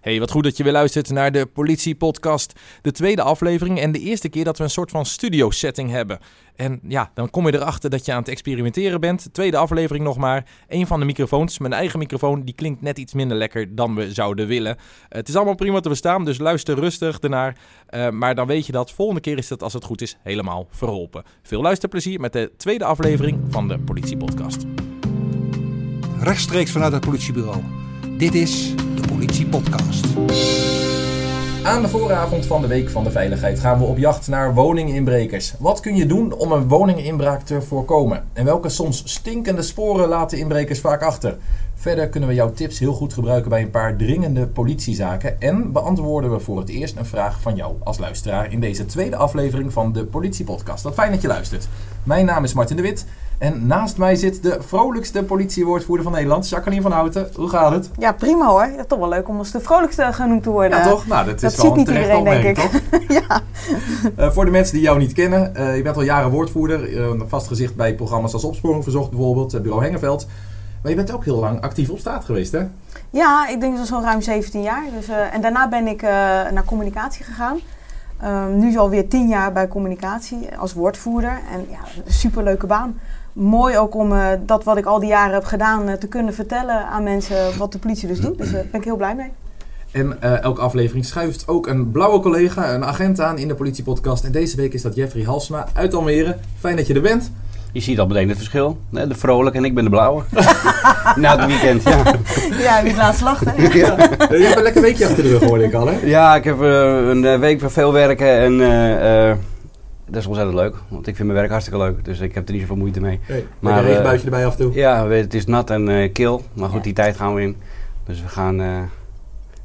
Hey, wat goed dat je weer luistert naar de Politie-podcast. De tweede aflevering en de eerste keer dat we een soort van studio-setting hebben. En ja, dan kom je erachter dat je aan het experimenteren bent. Tweede aflevering nog maar. Een van de microfoons, mijn eigen microfoon, die klinkt net iets minder lekker dan we zouden willen. het is allemaal prima te verstaan, dus luister rustig ernaar. Uh, maar dan weet je dat volgende keer is het, als het goed is, helemaal verholpen. Veel luisterplezier met de tweede aflevering van de Politie-podcast. Rechtstreeks vanuit het politiebureau. Dit is de Politie Podcast. Aan de vooravond van de Week van de Veiligheid gaan we op jacht naar woninginbrekers. Wat kun je doen om een woninginbraak te voorkomen? En welke soms stinkende sporen laten inbrekers vaak achter? Verder kunnen we jouw tips heel goed gebruiken bij een paar dringende politiezaken. En beantwoorden we voor het eerst een vraag van jou als luisteraar in deze tweede aflevering van de Politiepodcast. Wat fijn dat je luistert. Mijn naam is Martin de Wit. En naast mij zit de vrolijkste politiewoordvoerder van Nederland, Jacqueline van Houten. Hoe gaat het? Ja, prima hoor. Ja, toch wel leuk om als de vrolijkste genoemd te worden. Ja, toch? Nou, dat, is ziet niet iedereen, denk ik. Toch? ja. Uh, voor de mensen die jou niet kennen, uh, je bent al jaren woordvoerder. Uh, vast gezicht bij programma's als Opsporing Verzocht bijvoorbeeld, Bureau Hengeveld. Maar je bent ook heel lang actief op straat geweest, hè? Ja, ik denk zo'n ruim 17 jaar. Dus, en daarna ben ik naar communicatie gegaan. Um, nu alweer 10 jaar bij communicatie als woordvoerder. En ja, een superleuke baan mooi ook om uh, dat wat ik al die jaren heb gedaan uh, te kunnen vertellen aan mensen wat de politie dus doet. Dus daar ben ik heel blij mee. En elke aflevering schuift ook een blauwe collega, een agent aan in de politiepodcast. En deze week is dat Jeffrey Halsma uit Almere. Fijn dat je er bent. Je ziet al meteen het verschil. De vrolijke en ik ben de blauwe. Na het weekend, ja. Ja, wie hè? Ja. Je hebt een lekker weekje achter de rug, hoorde ik al, hè? Ja, ik heb een week van veel werken en dat is ontzettend leuk, want ik vind mijn werk hartstikke leuk. Dus ik heb er niet zoveel moeite mee. Hey, maar een regenbuitje erbij af en toe. Ja, het is nat en uh, kil. Maar goed, die tijd gaan we in. Dus we gaan, uh,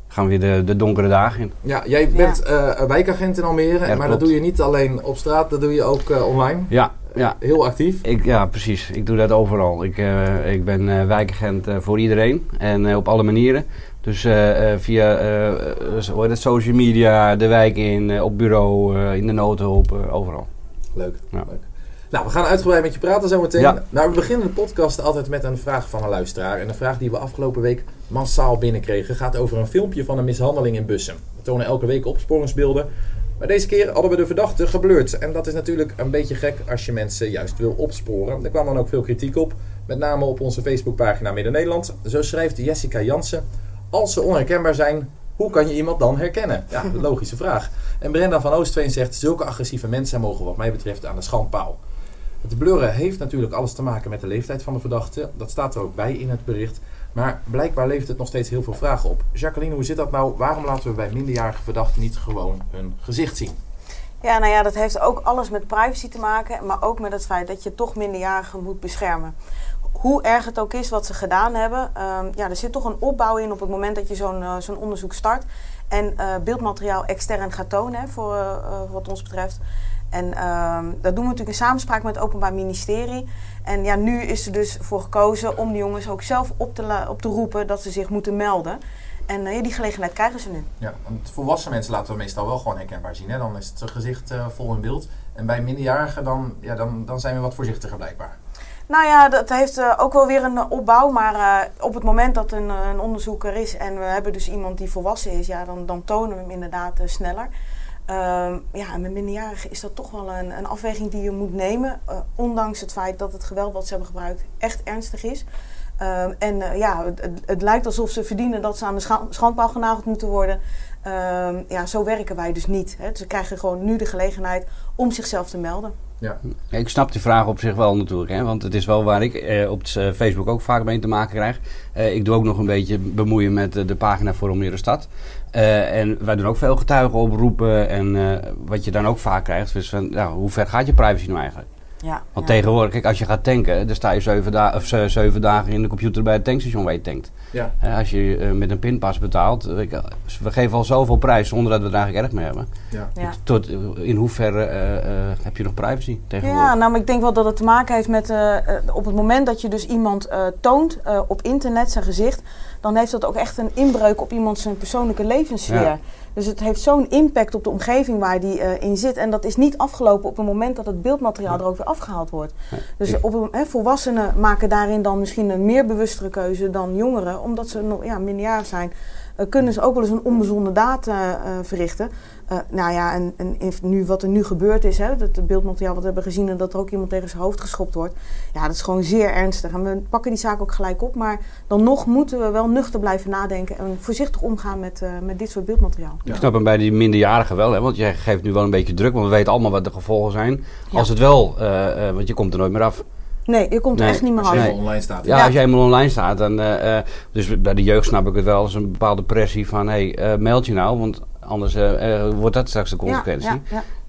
gaan weer de, de donkere dagen in. Ja, jij bent ja. Uh, wijkagent in Almere. Ja, maar dat doe je niet alleen op straat, dat doe je ook online. Ja, ja. Heel actief. Ik, ja, precies. Ik doe dat overal. Ik, ik ben wijkagent voor iedereen en op alle manieren. Dus uh, via uh, het, social media, de wijk in, op bureau, in de noodhulp, overal. Leuk, ja. leuk. Nou, we gaan uitgebreid met je praten zometeen. Ja. Nou, we beginnen de podcast altijd met een vraag van een luisteraar. En een vraag die we afgelopen week massaal binnenkregen gaat over een filmpje van een mishandeling in Bussen. We tonen elke week opsporingsbeelden. Maar deze keer hadden we de verdachte geblurred. En dat is natuurlijk een beetje gek als je mensen juist wil opsporen. Er kwam dan ook veel kritiek op. Met name op onze Facebookpagina Midden-Nederland. Zo schrijft Jessica Jansen. Als ze onherkenbaar zijn, hoe kan je iemand dan herkennen? Ja, logische vraag. En Brenda van Oostveen zegt: zulke agressieve mensen mogen, wat mij betreft, aan de schandpaal. Het blurren heeft natuurlijk alles te maken met de leeftijd van de verdachte. Dat staat er ook bij in het bericht. Maar blijkbaar levert het nog steeds heel veel vragen op. Jacqueline, hoe zit dat nou? Waarom laten we bij minderjarige verdachten niet gewoon hun gezicht zien? Ja, nou ja, dat heeft ook alles met privacy te maken, maar ook met het feit dat je toch minderjarigen moet beschermen hoe erg het ook is wat ze gedaan hebben, um, ja, er zit toch een opbouw in op het moment dat je zo'n uh, zo'n onderzoek start. En uh, beeldmateriaal extern gaat tonen, hè, voor uh, wat ons betreft. En ehm, dat doen we natuurlijk in samenspraak met het Openbaar Ministerie. En ja, nu is er dus voor gekozen om de jongens ook zelf op te, op te roepen dat ze zich moeten melden. En die gelegenheid krijgen ze nu. Ja, want volwassen mensen laten we meestal wel gewoon herkenbaar zien. Hè? Dan is het gezicht vol in beeld. En bij minderjarigen dan, ja, dan, dan zijn we wat voorzichtiger blijkbaar. Nou ja, dat heeft uh, ook wel weer een opbouw. Maar uh, op het moment dat een, een onderzoeker is en we hebben dus iemand die volwassen is, ja, dan, dan tonen we hem inderdaad sneller. Ehm, ja, en met minderjarigen is dat toch wel een, een afweging die je moet nemen. ondanks het feit dat het geweld wat ze hebben gebruikt echt ernstig is. Ehm, en ja, het, het, lijkt alsof ze verdienen dat ze aan de schandpaal genageld moeten worden. Ehm, ja, zo werken wij dus niet. Hè. Ze krijgen gewoon nu de gelegenheid om zichzelf te melden. Ja. Ik snap die vraag op zich wel natuurlijk. Hè? Want het is wel waar ik eh, op eh, Facebook ook vaak mee te maken krijg. Eh, ik doe ook nog een beetje bemoeien met de pagina voor Almere Stad. en wij doen ook veel getuigen oproepen. En wat je dan ook vaak krijgt is van... Ja, hoe ver gaat je privacy nou eigenlijk? Ja, Want tegenwoordig, kijk, als je gaat tanken, dan sta je zeven, da of zeven dagen in de computer bij het tankstation waar je tankt. Ja. als je uh, met een pinpas betaalt, we geven al zoveel prijs zonder dat we er eigenlijk erg mee hebben. Ja. ja. Tot, in hoeverre uh, heb je nog privacy tegenwoordig? Ja, nou, maar ik denk wel dat het te maken heeft met op het moment dat je dus iemand toont op internet zijn gezicht, dan heeft dat ook echt een inbreuk op iemand zijn persoonlijke levenssfeer. Dus het heeft zo'n impact op de omgeving waar die uh, in zit. En dat is niet afgelopen op het moment dat het beeldmateriaal er ook weer afgehaald wordt. Dus op, volwassenen maken daarin dan misschien een meer bewustere keuze dan jongeren, omdat ze nog ja, minderjarig zijn. eh, kunnen ze ook wel eens een onbezonnen daad eh, eh, verrichten. Eh, nou ja, en, en if- nu, wat er nu gebeurd is, hè, dat het beeldmateriaal wat we hebben gezien en dat er ook iemand tegen zijn hoofd geschopt wordt. Ja, dat is gewoon zeer ernstig. En we pakken die zaak ook gelijk op. Maar dan nog moeten we wel nuchter blijven nadenken en voorzichtig omgaan met, eh, met dit soort beeldmateriaal. Ik snap hem bij die minderjarigen wel, hè, want jij geeft nu wel een beetje druk, want we weten allemaal wat de gevolgen zijn. Ja. Als het wel, eh, eh, want je komt er nooit meer af. Nee, je komt er Nee, echt niet meer Als je af. Even online staat. Ja, Ja. als jij eenmaal online staat, dan, dus bij de jeugd snap ik het wel als een bepaalde pressie van, hé, hey, meld je nou, want anders eh, eh, wordt dat straks de consequentie.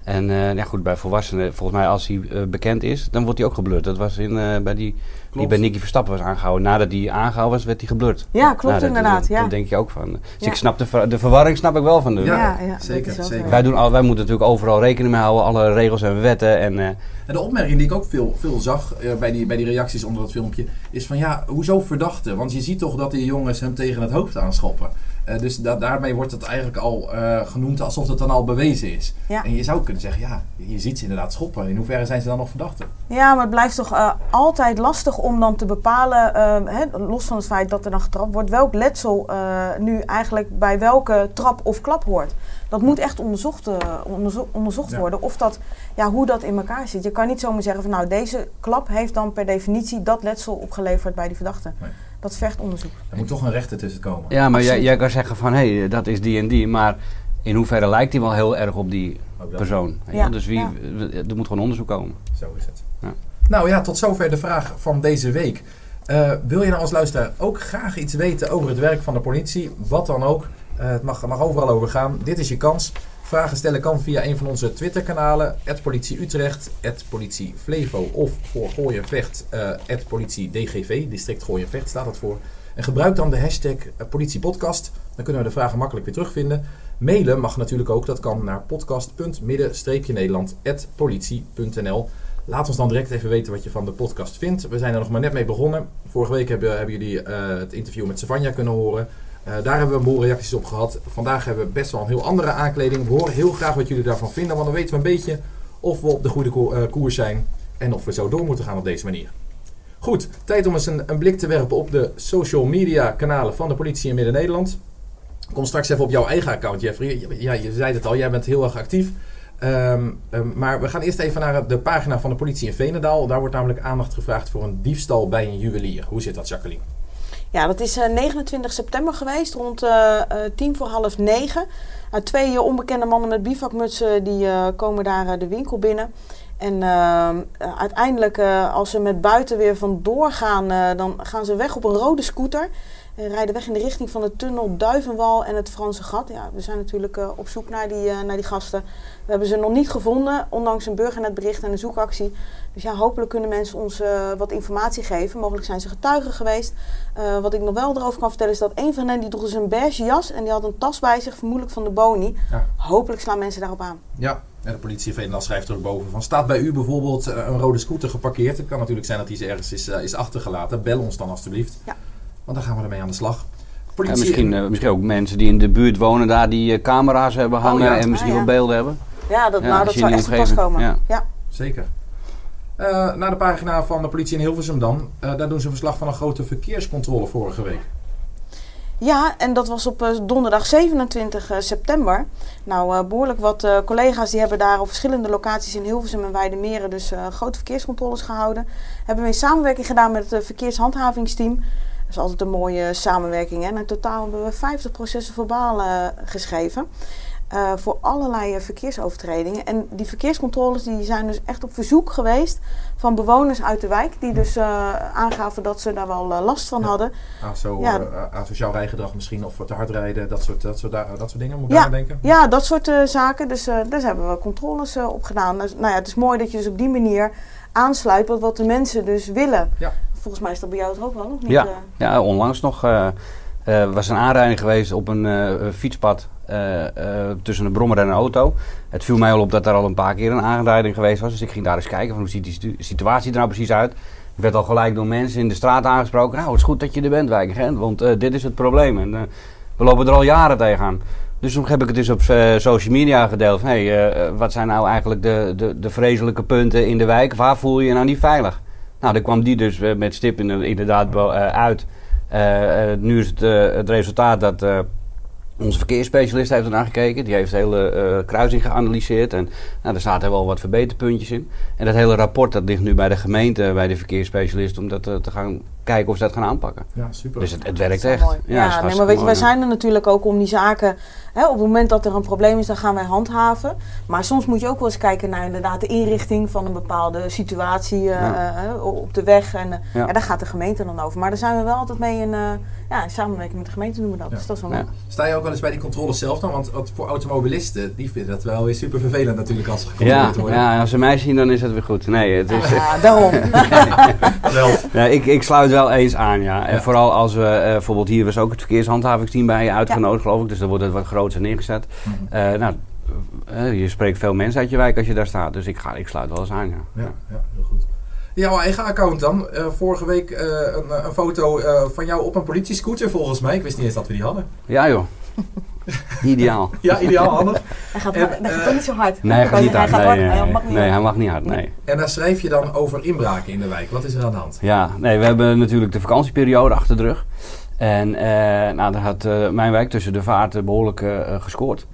En eh, ja, goed, bij volwassenen, volgens mij als hij bekend is, dan wordt hij ook geblurred. Dat was in, bij die, die bij Nicky Verstappen was aangehouden. Nadat hij aangehouden was, werd hij geblurred. Ja, klopt Nou, dat- inderdaad. dat- ja. Dat denk je ook van. Dus Ja. ik snap de, ver- de verwarring snap ik wel van de. Ja, Ja, zeker, zeker. Wij, doen al, wij moeten natuurlijk overal rekening mee houden, alle regels en wetten. En, eh, En de opmerking die ik ook veel, veel zag eh, bij, die, bij die reacties onder dat filmpje, is van ja, hoezo verdachte? Want je ziet toch dat die jongens hem tegen het hoofd aanschoppen. Eh, dus da- daarmee wordt het eigenlijk al eh, genoemd alsof het dan al bewezen is. Ja. En je zou kunnen zeggen, ja, je ziet ze inderdaad schoppen. In hoeverre zijn ze dan nog verdachten? Ja, maar het blijft toch altijd lastig om dan te bepalen, eh, hè, los van het feit dat er dan getrapt wordt, welk letsel eh, nu eigenlijk bij welke trap of klap hoort. Dat moet echt onderzocht, eh, onderzo- onderzocht Ja. worden of dat, ja, hoe dat in elkaar zit. Je kan niet zomaar zeggen van nou deze klap heeft dan per definitie dat letsel opgeleverd bij die verdachte. Nee. Dat vergt onderzoek. Er moet toch een rechter tussen komen. ja, maar jij, jij kan zeggen van hé, hey, dat is die en die. Maar in hoeverre lijkt hij wel heel erg op die persoon? Ja, wel? Dus wie, ja. er moet gewoon onderzoek komen. Zo is het. Nou ja, tot zover de vraag van deze week. Eh, wil je nou als luisteraar ook graag iets weten over het werk van de politie? Wat dan ook. Eh, het mag, mag overal over gaan. Dit is je kans. Vragen stellen kan via een van onze Twitter-kanalen. politie Utrecht, politie Flevo of voor Gooi en Vecht, eh politie DGV, district Gooi en Vecht staat dat voor. En gebruik dan de hashtag politiepodcast. Dan kunnen we de vragen makkelijk weer terugvinden. Mailen mag natuurlijk ook. Dat kan naar podcast.midden-nederland.politie.nl. Laat ons dan direct even weten wat je van de podcast vindt. We zijn er nog maar net mee begonnen. Vorige week hebben, hebben jullie eh, het interview met Savanja kunnen horen. Eh, daar hebben we een boel reacties op gehad. Vandaag hebben we best wel een heel andere aankleding. We horen heel graag wat jullie daarvan vinden. Want dan weten we een beetje of we op de goede eh, koers zijn. En of we zo door moeten gaan op deze manier. Goed, tijd om eens een, een blik te werpen op de social media kanalen van de politie in Midden-Nederland. Kom straks even op jouw eigen account, Jeffrey. Ja, je zei het al, jij bent heel erg actief. Ehm, ehm, maar we gaan eerst even naar de pagina van de politie in Venendaal. Daar wordt namelijk aandacht gevraagd voor een diefstal bij een juwelier. Hoe zit dat, Jacqueline? Ja, dat is eh, 29 september geweest, rond eh, eh, tien voor half negen. Twee eh, onbekende mannen met bivakmutsen die eh, komen daar eh, de winkel binnen. En ehm, eh, uiteindelijk, eh, als ze met buiten weer vandoor gaan, eh, dan gaan ze weg op een rode scooter. En rijden weg in de richting van de tunnel Duivenwal en het Franse Gat. Ja, we zijn natuurlijk eh, op zoek naar die, eh, naar die gasten. We hebben ze nog niet gevonden, ondanks een burgernetbericht en een zoekactie. Dus ja, hopelijk kunnen mensen ons eh, wat informatie geven. Mogelijk zijn ze getuigen geweest. Eh, wat ik nog wel erover kan vertellen is dat een van hen die droeg dus een beige jas en die had een tas bij zich, vermoedelijk van de Boni. Ja. Hopelijk slaan mensen daarop aan. Ja, en de politie in Venendaal schrijft er ook boven van... staat bij u bijvoorbeeld eh, een rode scooter geparkeerd? Het kan natuurlijk zijn dat die ze ergens is, eh, is achtergelaten. Bel ons dan alstublieft. Ja. Want dan gaan we ermee aan de slag. Ja, misschien, eh, misschien ook mensen die in de buurt wonen daar die eh, camera's hebben hangen ja. en misschien Ah, ja. wel beelden hebben. Ja, dat, Ja, nou, dat zou echt pas komen. ja. Ja. Zeker. Eh, naar de pagina van de politie in Hilversum dan. Eh, daar doen ze verslag van een grote verkeerscontrole vorige week. Ja, en dat was op eh, donderdag 27 eh, september. Nou, eh, behoorlijk wat eh, collega's die hebben daar op verschillende locaties in Hilversum en Weidemeren dus eh, grote verkeerscontroles gehouden. Hebben we in samenwerking gedaan met het verkeershandhavingsteam. Dat is altijd een mooie samenwerking. En in totaal hebben we 50 processen verbaal geschreven. eh, voor allerlei eh, verkeersovertredingen. En die verkeerscontroles die zijn dus echt op verzoek geweest van bewoners uit de wijk. Die dus eh, aangaven dat ze daar wel last van Ja. hadden. Aso, Ja. asociaal rijgedrag misschien of te hard rijden. Dat soort, dat soort, da- dat soort dingen. Moet ik Ja. denken? Ja, dat soort zaken. Dus daar hebben we controles op gedaan. Dus, nou ja, het is mooi dat je dus op die manier aansluit wat, wat de mensen dus willen. Ja. Volgens mij is dat bij jou toch ook wel, of niet? Ja. eh? Ja, onlangs nog eh eh, was een aanrijding geweest op een fietspad tussen een brommer en een auto. Het viel mij al op dat er al een paar keer een aanrijding geweest was. Dus ik ging daar eens kijken van hoe ziet die situ- situatie er nou precies uit. Ik werd al gelijk door mensen in de straat aangesproken. Nou, het is goed dat je er bent, wijkagent, want dit is het probleem. En we lopen er al jaren tegenaan. Dus toen heb ik het dus op social media gedeeld. Van, hey, wat zijn nou eigenlijk de, de, de vreselijke punten in de wijk? Waar voel je je nou niet veilig? Nou, daar kwam die dus eh, met stip in- inderdaad eh, uit. Eh, nu is het, het resultaat dat, Onze verkeersspecialist heeft ernaar gekeken. Die heeft de hele eh, kruising geanalyseerd. En nou, daar zaten wel wat verbeterpuntjes in. En dat hele rapport dat ligt nu bij de gemeente, bij de verkeersspecialist, om dat te gaan kijken of ze dat gaan aanpakken. Ja, super. Dus het, het werkt Dat echt. mooi. Ja, nee, maar weet je, wij zijn er natuurlijk ook om die zaken. Hè, op het moment dat er een probleem is, dan gaan wij handhaven. Maar soms moet je ook wel eens kijken naar inderdaad de inrichting van een bepaalde situatie eh, Ja. eh, op de weg. En eh, Ja. ja. daar gaat de gemeente dan over. Maar daar zijn we wel altijd mee in, eh, ja, in samenwerking met de gemeente doen we dat. Ja. Dus dat is wel Ja. mooi. Sta je ook wel eens bij die controles zelf dan? Want voor automobilisten, die vinden dat wel weer super vervelend natuurlijk als ze gecontroleerd Ja, worden. ja, als ze mij zien, dan is het weer goed. Nee, het is, Ja, daarom. Wel. Ja, ik, ik sluit wel eens aan, ja. En Ja. vooral als we, eh, bijvoorbeeld hier was ook het verkeershandhavingsteam bij je uitgenodigd, geloof ik. Dus dan wordt het wat groter neergezet. Eh, nou, eh, je spreekt veel mensen uit je wijk als je daar staat. Dus ik, ga, ik sluit wel eens aan, ja. Ja, ja, heel goed. Jouw eigen account dan. Vorige week een, een foto van jou op een politiescooter volgens mij. Ik wist niet eens dat we die hadden. Ja joh, ideaal. Ja, ideaal handig. Hij gaat, En, hard- hij gaat eh, toch niet zo hard. Nee, hij gaat niet hard. Hij gaat Nee, hard. nee, Hij mag niet nee, hard. hij mag niet hard, nee. En daar schrijf je dan over inbraken in de wijk. Wat is er aan de hand? Ja, nee, we hebben natuurlijk de vakantieperiode achter de rug. En eh, nou, daar had eh, mijn wijk tussen de vaarten behoorlijk eh, eh, gescoord.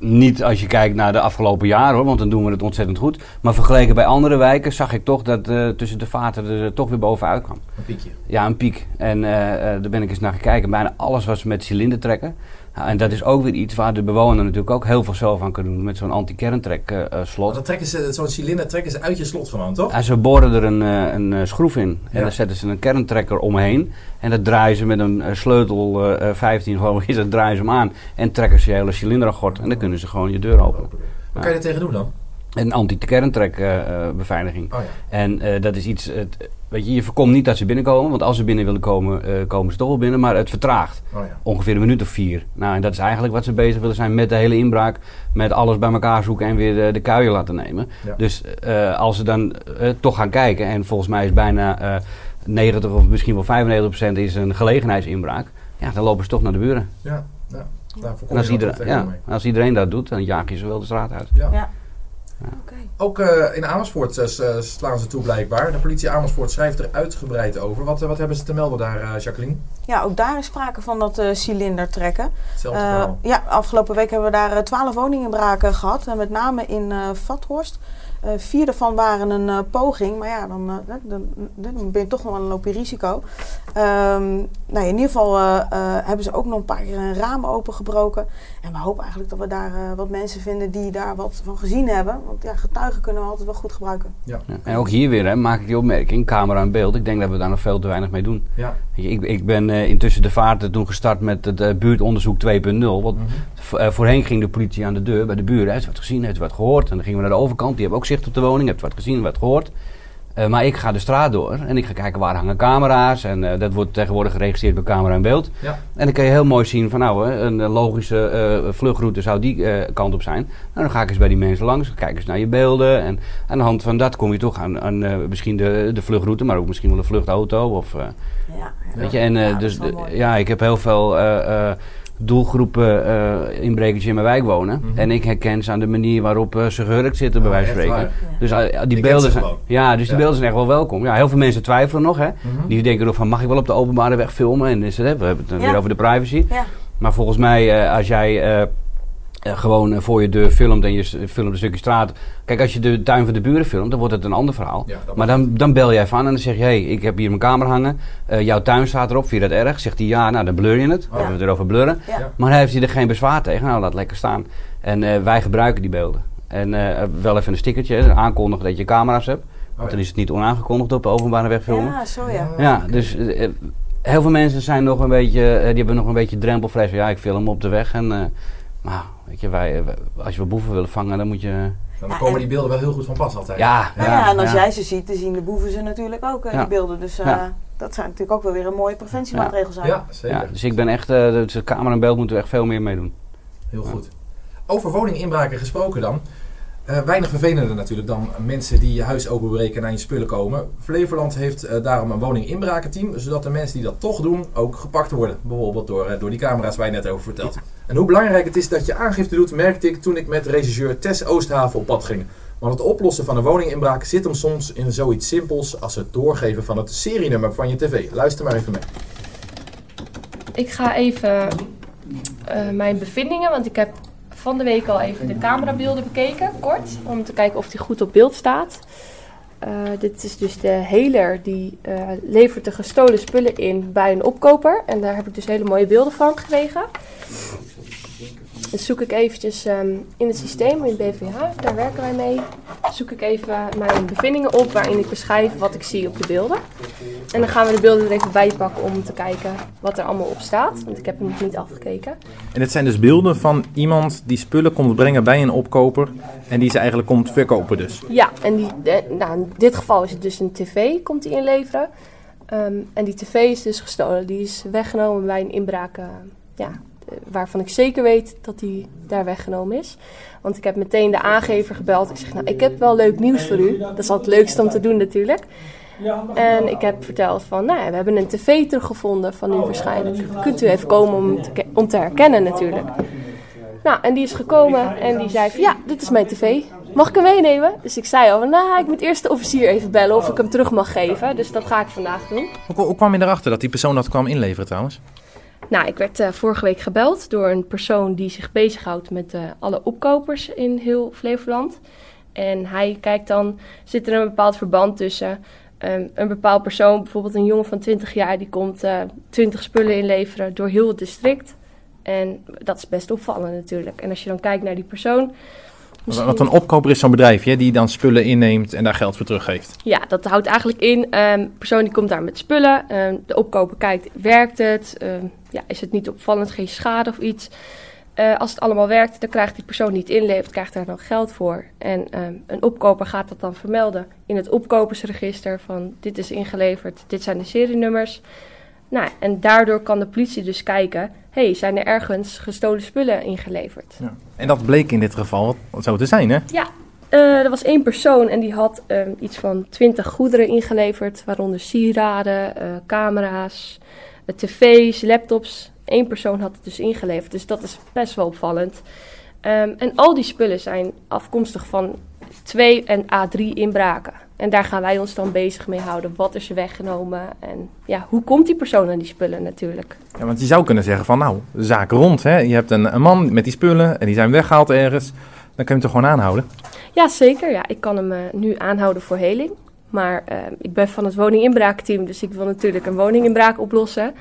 Eh, niet als je kijkt naar de afgelopen jaren hoor, want dan doen we het ontzettend goed. Maar vergeleken bij andere wijken zag ik toch dat eh, tussen de vaarten er toch weer bovenuit kwam. Een piekje. Ja, een piek. En eh, eh, daar ben ik eens naar gekeken. Bijna alles was met cilinderdrekken. Ja, en dat is ook weer iets waar de bewoner natuurlijk ook heel veel zelf aan kan doen. Met zo'n anti-kerntrek eh, eh, Want slot. dan trekken ze, zo'n cilinder trekken ze uit je slot gewoon, toch? En ze boren er een, eh, een schroef in. En dan zetten ze een kerntrekker omheen. En dat draaien ze met een sleutel eh, eh, 15 geloof ik is. Dat draaien ze hem aan. En trekken ze je hele cilindergort. En dan kunnen ze gewoon je deur openen. Wat kan je er tegen doen dan? Een anti-kerntrek beveiliging. Oh ja. En dat is iets, het, weet je, je voorkomt niet dat ze binnenkomen, want als ze binnen willen komen, eh, komen ze toch wel binnen, maar het vertraagt. Oh ja. Ongeveer een minuut of vier. Nou, en dat is eigenlijk wat ze bezig willen zijn met de hele inbraak, met alles bij elkaar zoeken en weer de, de kuien laten nemen. Ja. Dus eh, als ze dan eh, toch gaan kijken, en volgens mij is bijna eh 90 of misschien wel 95 procent is een gelegenheidsinbraak, ja, dan lopen ze toch naar de buren. Ja, ja. Daar En als, iedereen, ja, mee. als iedereen dat doet, dan jaag je ze wel de straat uit. Ja. Ook eh, in Amersfoort eh, eh, slaan ze toe blijkbaar. De politie Amersfoort schrijft er uitgebreid over. Wat, wat hebben ze te melden daar, Jacqueline? Ja, ook daar is sprake van dat cilinder trekken. Ja, afgelopen week hebben we daar twaalf woninginbraken gehad. Met name in Vathorst. Eh, vier daarvan waren een eh, poging. Maar ja, dan, eh, dan, dan, ben je toch wel een loop je risico. Ehm, nou, in ieder geval eh, eh, hebben ze ook nog een paar keer een raam opengebroken. En we hopen eigenlijk dat we daar wat mensen vinden die daar wat van gezien hebben. Want ja, getuigen kunnen we altijd wel goed gebruiken. Ja. En ook hier weer hè, maak ik die opmerking, camera en beeld. Ik denk dat we daar nog veel te weinig mee doen. Ja. Ik, ik ben eh, intussen de vaarten toen gestart met het buurtonderzoek 2.0. Want Mhm. voorheen ging de politie aan de deur bij de buren. U wat gezien, heeft wat gehoord? En dan gingen we naar de overkant. Die hebben ook zicht op de woning. Heeft u wat gezien, wat gehoord? Eh, maar ik ga de straat door en ik ga kijken waar hangen camera's. En eh, dat wordt tegenwoordig geregistreerd bij camera en beeld. Ja. En dan kan je heel mooi zien van nou, hè, een eh, logische eh, vluchtroute zou die eh, kant op zijn. Nou, dan ga ik eens bij die mensen langs, kijk eens naar je beelden. En aan de hand van dat kom je toch aan, aan eh, misschien de, de vluchtroute, maar ook misschien wel een vluchtauto. Of, eh, Ja, Weet je, en eh, Ja, dus ja, ik heb heel veel eh, eh, doelgroepen eh inbrekers in mijn wijk wonen. Mhm. En ik herken ze aan de manier waarop eh, ze gehurkt zitten, bij wijze van spreken. Dus eh, die Je kent beelden zijn, ja, dus die Ja. beelden zijn echt wel welkom. Ja, heel veel mensen twijfelen nog, hè. Mhm. Die denken nog van, mag ik wel op de openbare weg filmen? En is het, hè, we hebben het dan Ja. weer over de privacy. Ja. Maar volgens mij, eh, als jij eh, gewoon eh, voor je deur filmt en je filmt een stukje straat. Kijk, als je de tuin van de buren filmt, dan wordt het een ander verhaal. Ja, maar dan, dan bel jij van en dan zeg je: hé, hey, ik heb hier mijn camera hangen. Eh, jouw tuin staat erop, vind je dat erg? Zegt hij ja, nou dan blur je het. Dan hebben we het erover blurren. Ja. Maar heeft hij er geen bezwaar tegen? Nou, laat lekker staan. En eh, wij gebruiken die beelden. En eh, wel even een stickertje, aankondigen dat je camera's hebt. Want Oh, dan ja. is het niet onaangekondigd op de openbare weg filmen. Ja, zo ja. Ja, dus heel veel mensen zijn nog een beetje, die hebben nog een beetje drempelvrees. van, Ja, ik film op de weg. En, eh, maar weet je, wij, eh, wij- als je wel boeven willen vangen, dan moet je... Dan komen en- die beelden wel heel goed van pas altijd. Ja, ja, en als jij ze ziet, dan zien de boeven ze natuurlijk ook, eh, Ja. die beelden. Dus eh, Ja. dat zou natuurlijk ook wel weer een mooie preventiemaatregel zijn. Ja, zeker. Ja, dus ik ben echt, eh, dus de camera en beeld moeten we echt veel meer mee doen. Heel goed. Over woninginbraken gesproken dan. Eh, weinig vervelender natuurlijk dan mensen die je huis openbreken en aan je spullen komen. Flevoland heeft eh, daarom een woninginbrakenteam, zodat de mensen die dat toch doen ook gepakt worden. Bijvoorbeeld door, eh, door die camera's waar je net over vertelt. En hoe belangrijk het is dat je aangifte doet, merkte ik toen ik met regisseur Tess Oosthaven op pad ging. Want het oplossen van een woninginbraak zit hem soms in zoiets simpels als het doorgeven van het serienummer van je tv. Luister maar even mee. ik ga even eh, mijn bevindingen, want ik heb van de week al even de camerabeelden bekeken, kort, om te kijken of die goed op beeld staat. Uh, dit is dus de heler die uh, levert de gestolen spullen in bij een opkoper. En daar heb ik dus hele mooie beelden van gekregen. Dan zoek ik eventjes um, in het systeem, in BVH, daar werken wij mee. Zoek ik even mijn bevindingen op waarin ik beschrijf wat ik zie op de beelden. En dan gaan we de beelden er even bij pakken om te kijken wat er allemaal op staat. Want ik heb hem nog niet afgekeken. En dit zijn dus beelden van iemand die spullen komt brengen bij een opkoper. En die ze eigenlijk komt verkopen dus. Ja, en die, nou, in dit geval is het dus een tv, komt die inleveren. Um, en die tv is dus gestolen. Die is weggenomen bij een inbraak uh, ja, waarvan ik zeker weet dat die daar weggenomen is. Want ik heb meteen de aangever gebeld. Ik zeg, nou, ik heb wel leuk nieuws voor u. Dat is altijd het leukste om te doen natuurlijk. En ik heb verteld van, nou we hebben een tv teruggevonden van u waarschijnlijk. Kunt u even komen om te, om te herkennen natuurlijk. Nou, en die is gekomen en die zei van, ja, dit is mijn tv. Mag ik hem meenemen? Dus ik zei al, nou, ik moet eerst de officier even bellen of ik hem terug mag geven. Dus dat ga ik vandaag doen. Hoe kwam je erachter dat die persoon dat kwam inleveren trouwens? Nou, ik werd uh, vorige week gebeld door een persoon die zich bezighoudt met uh, alle opkopers in heel Flevoland. En hij kijkt dan, zit er een bepaald verband tussen um, een bepaald persoon, bijvoorbeeld een jongen van 20 jaar, die komt uh, 20 spullen inleveren door heel het district. En dat is best opvallend natuurlijk. En als je dan kijkt naar die persoon. Misschien... Want een opkoper is zo'n bedrijf hè, die dan spullen inneemt en daar geld voor teruggeeft. Ja, dat houdt eigenlijk in. Een um, persoon die komt daar met spullen. Um, de opkoper kijkt, werkt het? Um, ja, is het niet opvallend, geen schade of iets? Uh, als het allemaal werkt, dan krijgt die persoon die het inlevert, krijgt daar dan geld voor. En een opkoper gaat dat dan vermelden in het opkopersregister van dit is ingeleverd, dit zijn de serienummers. Nou, en daardoor kan de politie dus kijken, hey, zijn er ergens gestolen spullen ingeleverd? Ja. En dat bleek in dit geval zo te zijn, hè? Ja, uh, er was één persoon en die had uh, iets van twintig goederen ingeleverd, waaronder sieraden, uh, camera's, tv's, laptops. Eén persoon had het dus ingeleverd, dus dat is best wel opvallend. Um, en al die spullen zijn afkomstig van twee en A3 inbraken. En daar gaan wij ons dan bezig mee houden. Wat is er weggenomen? En ja, hoe komt die persoon aan die spullen natuurlijk? Ja, want je zou kunnen zeggen van nou, de zaak rond. Hè? Je hebt een, een man met die spullen en die zijn weggehaald ergens. Dan kun je hem toch gewoon aanhouden? Ja, zeker. Ja, ik kan hem uh, nu aanhouden voor heling. Maar uh, ik ben van het woninginbraakteam, dus ik wil natuurlijk een woninginbraak oplossen.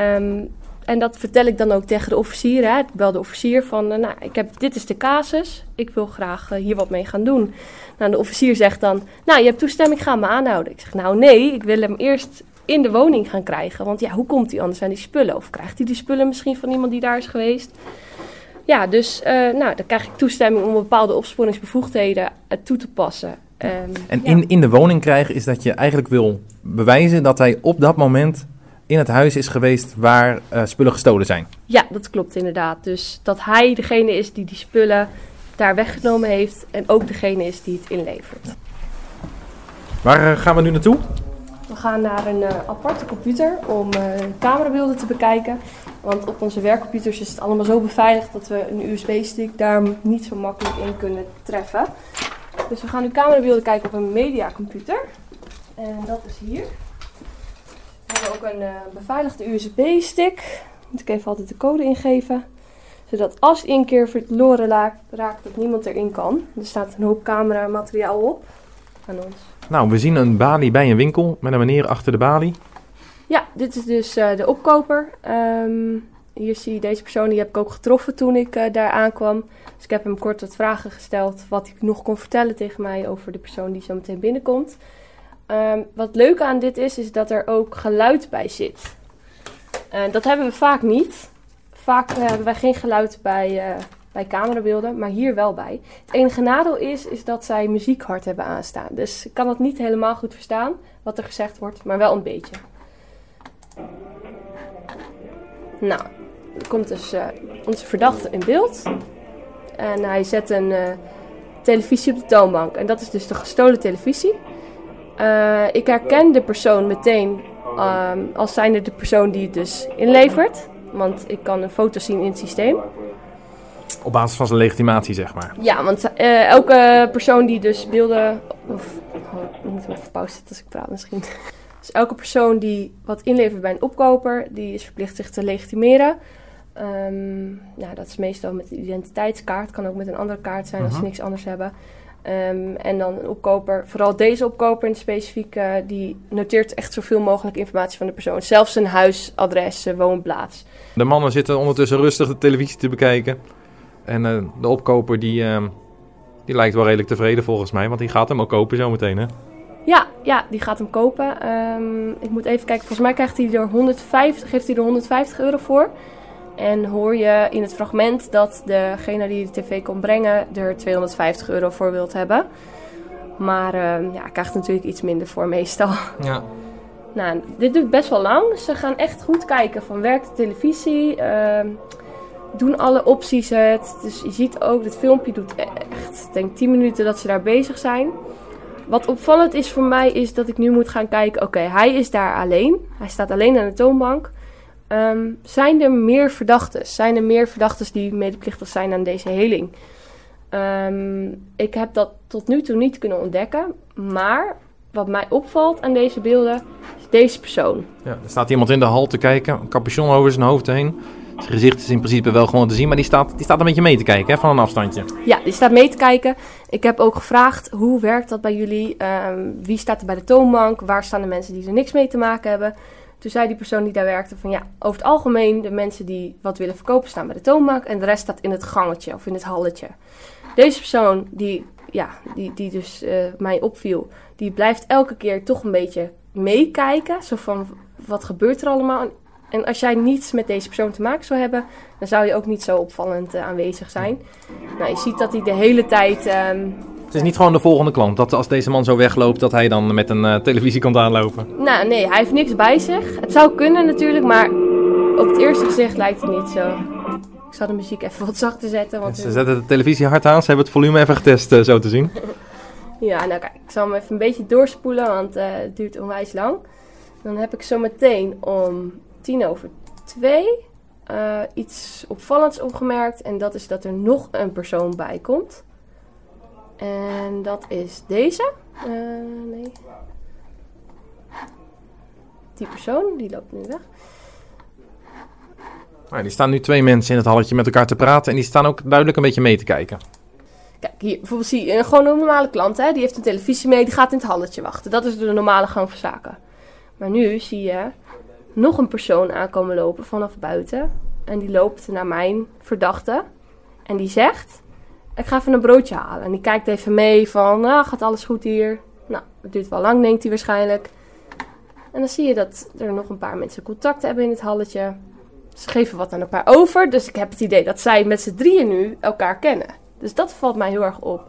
Um, en dat vertel ik dan ook tegen de officier. Hè. Ik bel de officier van, uh, nou, ik heb, dit is de casus. Ik wil graag uh, hier wat mee gaan doen. Nou, de officier zegt dan, nou, je hebt toestemming, ga me aanhouden. Ik zeg, nou nee, ik wil hem eerst in de woning gaan krijgen. Want ja, hoe komt hij anders aan die spullen? Of krijgt hij die spullen misschien van iemand die daar is geweest? Ja, dus uh, nou, dan krijg ik toestemming om bepaalde opsporingsbevoegdheden toe te passen. Um, en in, ja. in de woning krijgen is dat je eigenlijk wil bewijzen dat hij op dat moment in het huis is geweest waar uh, spullen gestolen zijn. Ja, dat klopt inderdaad. Dus dat hij degene is die die spullen daar weggenomen heeft en ook degene is die het inlevert. Ja. Waar uh, gaan we nu naartoe? We gaan naar een uh, aparte computer om camerabeelden te bekijken. Want op onze werkcomputers is het allemaal zo beveiligd dat we een USB-stick daar niet zo makkelijk in kunnen treffen. Dus we gaan nu camerabeelden kijken op een mediacomputer. En dat is hier. We hebben ook een uh, beveiligde USB-stick. Moet ik even altijd de code ingeven. Zodat als een keer verloren raakt, dat niemand erin kan. Er staat een hoop camera materiaal op aan ons. Nou, we zien een balie bij een winkel met een meneer achter de balie. Ja, dit is dus uh, de opkoper. Um, hier zie je deze persoon, die heb ik ook getroffen toen ik uh, daar aankwam. Dus ik heb hem kort wat vragen gesteld wat hij nog kon vertellen tegen mij over de persoon die zo meteen binnenkomt. Um, wat leuk aan dit is, is dat er ook geluid bij zit. Uh, dat hebben we vaak niet. Vaak uh, hebben wij geen geluid bij, uh, bij camerabeelden, maar hier wel bij. Het enige nadeel is, is dat zij muziek hard hebben aanstaan. Dus ik kan het niet helemaal goed verstaan wat er gezegd wordt, maar wel een beetje. Nou, er komt dus onze verdachte in beeld. En hij zet een televisie op de toonbank. En dat is dus de gestolen televisie. Uh, ik herken de persoon meteen um, als zijnde de persoon die het dus inlevert. Want ik kan een foto zien in het systeem. Op basis van zijn legitimatie, zeg maar. Ja, want uh, elke persoon die dus beelden... Of, oh, ik moet hem even pauze zetten als ik praat misschien. Dus elke persoon die wat inlevert bij een opkoper, die is verplicht zich te legitimeren. Ehm, nou, dat is meestal met de identiteitskaart. Kan ook met een andere kaart zijn als ze Mhm. niks anders hebben. Ehm, en dan een opkoper, vooral deze opkoper in het specifiek, eh, die noteert echt zoveel mogelijk informatie van de persoon. Zelfs zijn huisadres, zijn woonplaats. De mannen zitten ondertussen rustig de televisie te bekijken. En eh, de opkoper die, ehm, die lijkt wel redelijk tevreden volgens mij. Want die gaat hem ook kopen zometeen hè. Ja, ja, die gaat hem kopen. Ehm, ik moet even kijken, volgens mij krijgt hij er 150, geeft hij er 150 euro voor. En hoor je in het fragment dat degene die de tv kon brengen er 250 euro voor wilt hebben. Maar ehm, ja, krijgt natuurlijk iets minder voor meestal. Ja. Nou, dit duurt best wel lang. Ze gaan echt goed kijken van werkt de televisie, ehm, doen alle opties het. Dus je ziet ook, dit filmpje doet echt, ik denk 10 minuten dat ze daar bezig zijn. Wat opvallend is voor mij is dat ik nu moet gaan kijken, oké, hij is daar alleen. Hij staat alleen aan de toonbank. Ehm, zijn er meer verdachten? Zijn er meer verdachten die medeplichtig zijn aan deze heling? Ehm, ik heb dat tot nu toe niet kunnen ontdekken. Maar wat mij opvalt aan deze beelden is deze persoon. Ja, er staat iemand in de hal te kijken, een capuchon over zijn hoofd heen. Zijn gezicht is in principe wel gewoon te zien, maar die staat, die staat een beetje mee te kijken hè, van een afstandje. Ja, die staat mee te kijken. Ik heb ook gevraagd, hoe werkt dat bij jullie? Ehm, wie staat er bij de toonbank? Waar staan de mensen die er niks mee te maken hebben? Toen zei die persoon die daar werkte van ja, over het algemeen de mensen die wat willen verkopen staan bij de toonbank en de rest staat in het gangetje of in het halletje. Deze persoon die, ja, die, die dus eh, mij opviel, die blijft elke keer toch een beetje meekijken. Zo van, wat gebeurt er allemaal? En als jij niets met deze persoon te maken zou hebben, dan zou je ook niet zo opvallend eh, aanwezig zijn. Nou, je ziet dat hij de hele tijd. ehm, Het is niet gewoon de volgende klant, dat als deze man zo wegloopt, dat hij dan met een eh, televisie komt aanlopen. nou, nee, hij heeft niks bij zich. Het zou kunnen natuurlijk, maar op het eerste gezicht lijkt het niet zo. Ik zal de muziek even wat zachter zetten. Want Ze zetten de televisie hard aan, ze hebben het volume even getest, eh, zo te zien. Ja, nou kijk, ik zal hem even een beetje doorspoelen, want eh, het duurt onwijs lang. Dan heb ik zo meteen om tien over twee iets opvallends opgemerkt. En dat is dat er nog een persoon bij komt. En dat is deze. Eh, nee. Die persoon, die loopt nu weg. Nou, die staan nu twee mensen in het halletje met elkaar te praten en die staan ook duidelijk een beetje mee te kijken. Kijk, hier bijvoorbeeld zie je een, gewoon een normale klant, hè? die heeft een televisie mee, die gaat in het halletje wachten. Dat is de normale gang van zaken. Maar nu zie je nog een persoon aankomen lopen vanaf buiten. En die loopt naar mijn verdachte. En die zegt, ik ga even een broodje halen. En die kijkt even mee van, nou, gaat alles goed hier? Nou, het duurt wel lang, denkt hij waarschijnlijk. En dan zie je dat er nog een paar mensen contact hebben in het halletje. Ze geven wat aan elkaar over. Dus ik heb het idee dat zij met z'n drieën nu elkaar kennen. Dus dat valt mij heel erg op.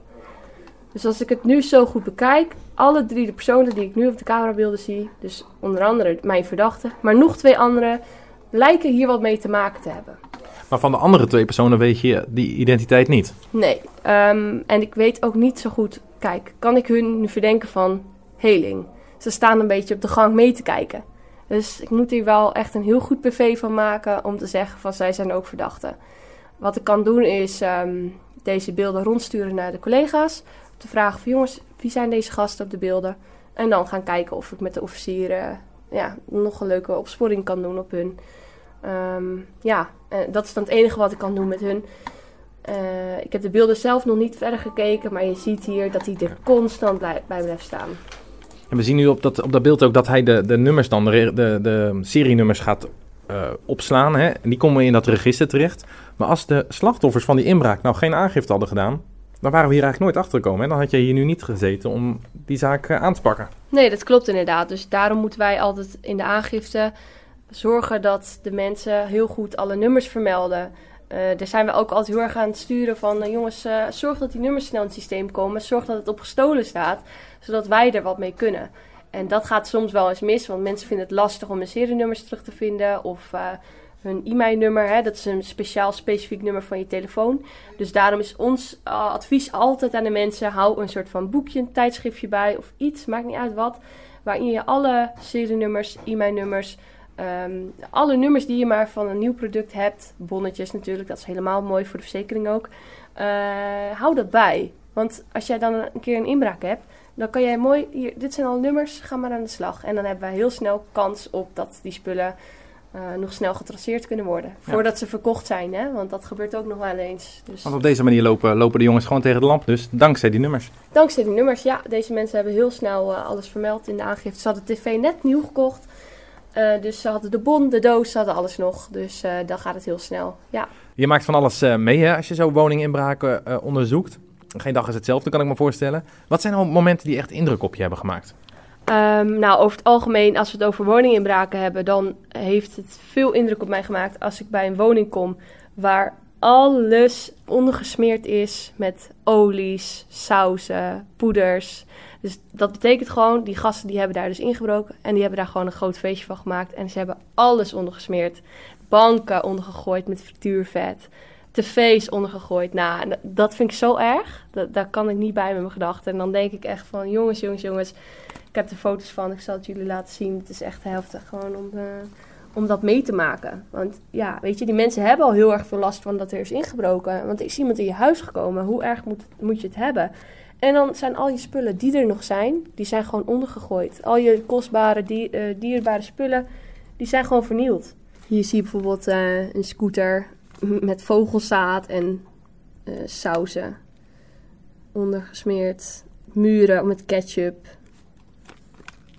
Dus als ik het nu zo goed bekijk, alle drie de personen die ik nu op de camerabeelden zie, dus onder andere mijn verdachte, maar nog twee anderen, lijken hier wat mee te maken te hebben. Maar van de andere twee personen weet je die identiteit niet. Nee, ehm, en ik weet ook niet zo goed, kijk, kan ik hun nu verdenken van heling? Ze staan een beetje op de gang mee te kijken. Dus ik moet hier wel echt een heel goed PV van maken om te zeggen van zij zijn ook verdachten. Wat ik kan doen is ehm, deze beelden rondsturen naar de collega's. Om te vragen van jongens, wie zijn deze gasten op de beelden? En dan gaan kijken of ik met de officieren ja, nog een leuke opsporing kan doen op hun. Ehm, ja, eh, dat is dan het enige wat ik kan doen met hun. Eh, ik heb de beelden zelf nog niet verder gekeken, maar je ziet hier dat hij er constant bij blijft staan. En we zien nu op dat, op dat beeld ook dat hij de, de nummers dan, de, de, de serienummers gaat eh, opslaan. Hè? En die komen in dat register terecht. Maar als de slachtoffers van die inbraak nou geen aangifte hadden gedaan, dan waren we hier eigenlijk nooit achter gekomen. Dan had jij hier nu niet gezeten om die zaak aan te pakken. Nee, dat klopt inderdaad. Dus daarom moeten wij altijd in de aangifte zorgen dat de mensen heel goed alle nummers vermelden. Eh, daar zijn we ook altijd heel erg aan het sturen van... eh, jongens, eh, zorg dat die nummers snel in het systeem komen. Zorg dat het op gestolen staat, zodat wij er wat mee kunnen. En dat gaat soms wel eens mis, want mensen vinden het lastig om hun serienummers terug te vinden... of hun e-mailnummer, dat is een speciaal specifiek nummer van je telefoon. Dus daarom is ons advies altijd aan de mensen... hou een soort van boekje, een tijdschriftje bij of iets, maakt niet uit wat... waarin je alle serienummers, e-mailnummers... Ehm, alle nummers die je maar van een nieuw product hebt, bonnetjes natuurlijk, dat is helemaal mooi voor de verzekering ook. eh, hou dat bij. Want als jij dan een keer een inbraak hebt, Dan kan jij mooi, hier, dit zijn al nummers, ga maar aan de slag. En dan hebben wij heel snel kans op dat die spullen eh, nog snel getraceerd kunnen worden. Ja. Voordat ze verkocht zijn, hè? want dat gebeurt ook nog wel eens. Dus Want op deze manier lopen, lopen de jongens gewoon tegen de lamp. Dus dankzij die nummers. dankzij die nummers, ja, deze mensen hebben heel snel eh, alles vermeld in de aangifte. Ze hadden tv net nieuw gekocht. Eh, dus ze hadden de bon, de doos, ze hadden alles nog. Dus eh, dan gaat het heel snel. Ja, Je maakt van alles eh, mee hè, als je zo woninginbraken eh, onderzoekt. Geen dag is hetzelfde, kan ik me voorstellen. Wat zijn nou momenten die echt indruk op je hebben gemaakt? Ehm, nou, over het algemeen, als we het over woninginbraken hebben, dan heeft het veel indruk op mij gemaakt als ik bij een woning kom waar alles ondergesmeerd is met olies, sauzen, poeders. Dus dat betekent gewoon, die gasten die hebben daar dus ingebroken en die hebben daar gewoon een groot feestje van gemaakt. En ze hebben alles ondergesmeerd. Banken ondergegooid met frituurvet. tv's ondergegooid. Nou, dat vind ik zo erg. Dat, daar kan ik niet bij met mijn gedachten. En dan denk ik echt van, jongens, jongens, jongens. Ik heb er foto's van, ik zal het jullie laten zien. Het is echt heftig gewoon om, eh, om dat mee te maken. Want ja, weet je, die mensen hebben al heel erg veel last van dat er is ingebroken. Want is iemand in je huis gekomen. Hoe erg moet, moet je het hebben? En dan zijn al je spullen die er nog zijn, die zijn gewoon ondergegooid. Al je kostbare, dier, eh, dierbare spullen, die zijn gewoon vernield. Hier zie je bijvoorbeeld eh, een scooter met vogelzaad en eh, sauzen. Ondergesmeerd. Muren met ketchup.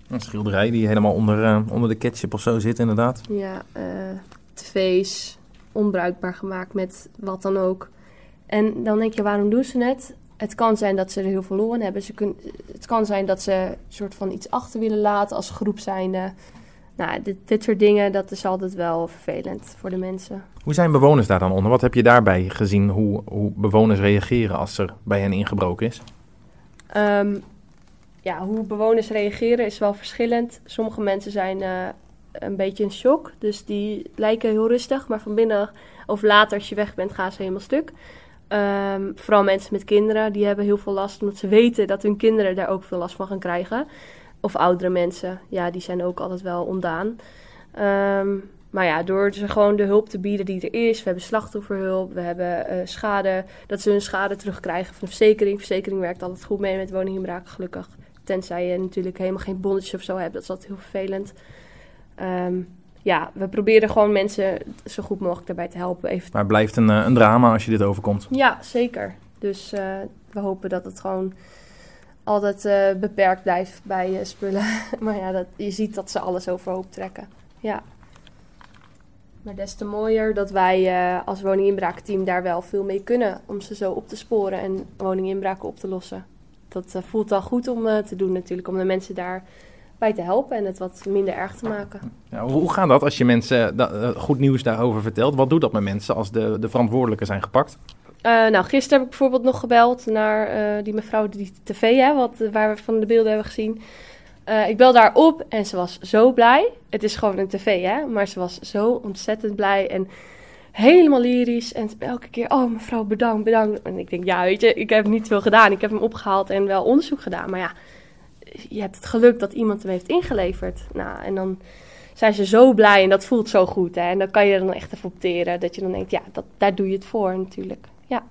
Een schilderij die helemaal onder, onder de ketchup of zo zit, inderdaad. Ja, eh, tv's. Onbruikbaar gemaakt met wat dan ook. En dan denk je, waarom doen ze het? Het kan zijn dat ze er heel in hebben. Ze kun, het kan zijn dat ze een soort van iets achter willen laten als groep zijnde. Nou, dit, dit soort dingen, dat is altijd wel vervelend voor de mensen. Hoe zijn bewoners daar dan onder? Wat heb je daarbij gezien hoe, hoe bewoners reageren als er bij hen ingebroken is? Ehm, ja, hoe bewoners reageren is wel verschillend. Sommige mensen zijn eh, een beetje in shock. Dus die lijken heel rustig. Maar van binnen of later als je weg bent gaan ze helemaal stuk. Ehm, vooral mensen met kinderen. Die hebben heel veel last. Omdat ze weten dat hun kinderen daar ook veel last van gaan krijgen. Of oudere mensen. Ja, die zijn ook altijd wel ondaan. Ehm, maar ja, door ze gewoon de hulp te bieden die er is. We hebben slachtofferhulp. We hebben eh, schade. Dat ze hun schade terugkrijgen van de verzekering. Verzekering werkt altijd goed mee met woninginbraken, gelukkig. Tenzij je natuurlijk helemaal geen bonnetje of zo hebt. Dat is altijd heel vervelend. Ehm, ja, we proberen gewoon mensen zo goed mogelijk daarbij te helpen. Even Maar het blijft een, eh, een drama als je dit overkomt. ja, zeker. Dus eh, we hopen dat het gewoon altijd eh, beperkt blijft bij spullen. maar ja, dat, je ziet dat ze alles overhoop trekken. Ja. Maar des te mooier dat wij als woninginbraakteam daar wel veel mee kunnen. Om ze zo op te sporen en woninginbraken op te lossen. Dat voelt al goed om te doen natuurlijk. Om de mensen daarbij te helpen en het wat minder erg te maken. Ja, hoe, gaat dat als je mensen da- eh, goed nieuws daarover vertelt? Wat doet dat met mensen als de, de verantwoordelijken zijn gepakt? Eh, nou, gisteren heb ik bijvoorbeeld nog gebeld naar eh, die mevrouw die tv, hè, wat, waar we van de beelden hebben gezien. Eh, ik bel daar op en ze was zo blij. Het is gewoon een tv, hè, maar ze was zo ontzettend blij en helemaal lyrisch. En elke keer, oh mevrouw, bedankt, bedankt. En ik denk, ja, weet je, ik heb niet veel gedaan. Ik heb hem opgehaald en wel onderzoek gedaan. Maar ja, je hebt het geluk dat iemand hem heeft ingeleverd. Nou, en dan zijn ze zo blij en dat voelt zo goed. Hè? En dan kan je er dan echt even opteren. Dat je dan denkt, ja, dat, daar doe je het voor natuurlijk. Ja.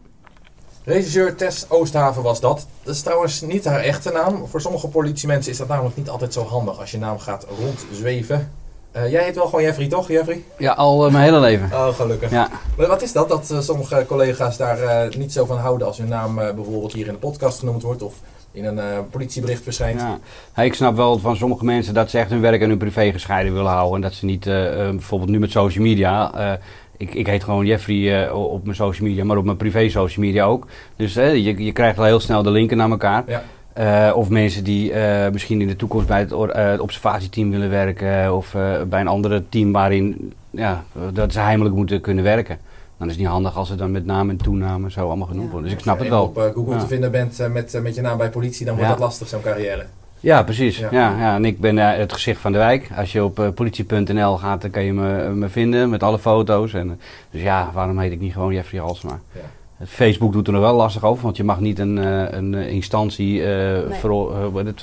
Regisseur Tess Oosthaven was dat. Dat is trouwens niet haar echte naam. Voor sommige politiemensen is dat namelijk niet altijd zo handig als je naam gaat rondzweven. Eh, jij heet wel gewoon Jeffrey, toch, Jeffrey? Ja, al eh, mijn hele leven. Oh, gelukkig. Ja. Maar wat is dat, dat eh, sommige collega's daar eh, niet zo van houden als hun naam eh, bijvoorbeeld hier in de podcast genoemd wordt of in een eh, politiebericht verschijnt? Ja. Ik snap wel van sommige mensen dat ze echt hun werk en hun privé gescheiden willen houden. En dat ze niet, eh, eh, bijvoorbeeld nu met social media. ik, ik heet gewoon Jeffrey op mijn social media, maar op mijn privé social media ook. Dus je, je krijgt al heel snel de linken naar elkaar. Ja. Of mensen die misschien in de toekomst bij het, het observatieteam willen werken. Of bij een andere team waarin ja, dat ze heimelijk moeten kunnen werken. Dan is het niet handig als ze dan met naam en toename zo allemaal genoemd worden. Dus ik snap Als het je wel. op eh, Google Ja. te vinden bent eh, met, eh, met je naam bij politie, dan wordt Ja. dat lastig, zo'n carrière. Ja, precies. Ja. Ja. Ja, en ik ben het gezicht van de wijk. Als je op politie.nl gaat, dan kan je me, me vinden met alle foto's. En, dus ja, waarom heet ik niet gewoon Jeffrey Halsma? Ja. Facebook doet er nog wel lastig over, want je mag niet een, eh, een eh, instantie, eh, Nee. wat het,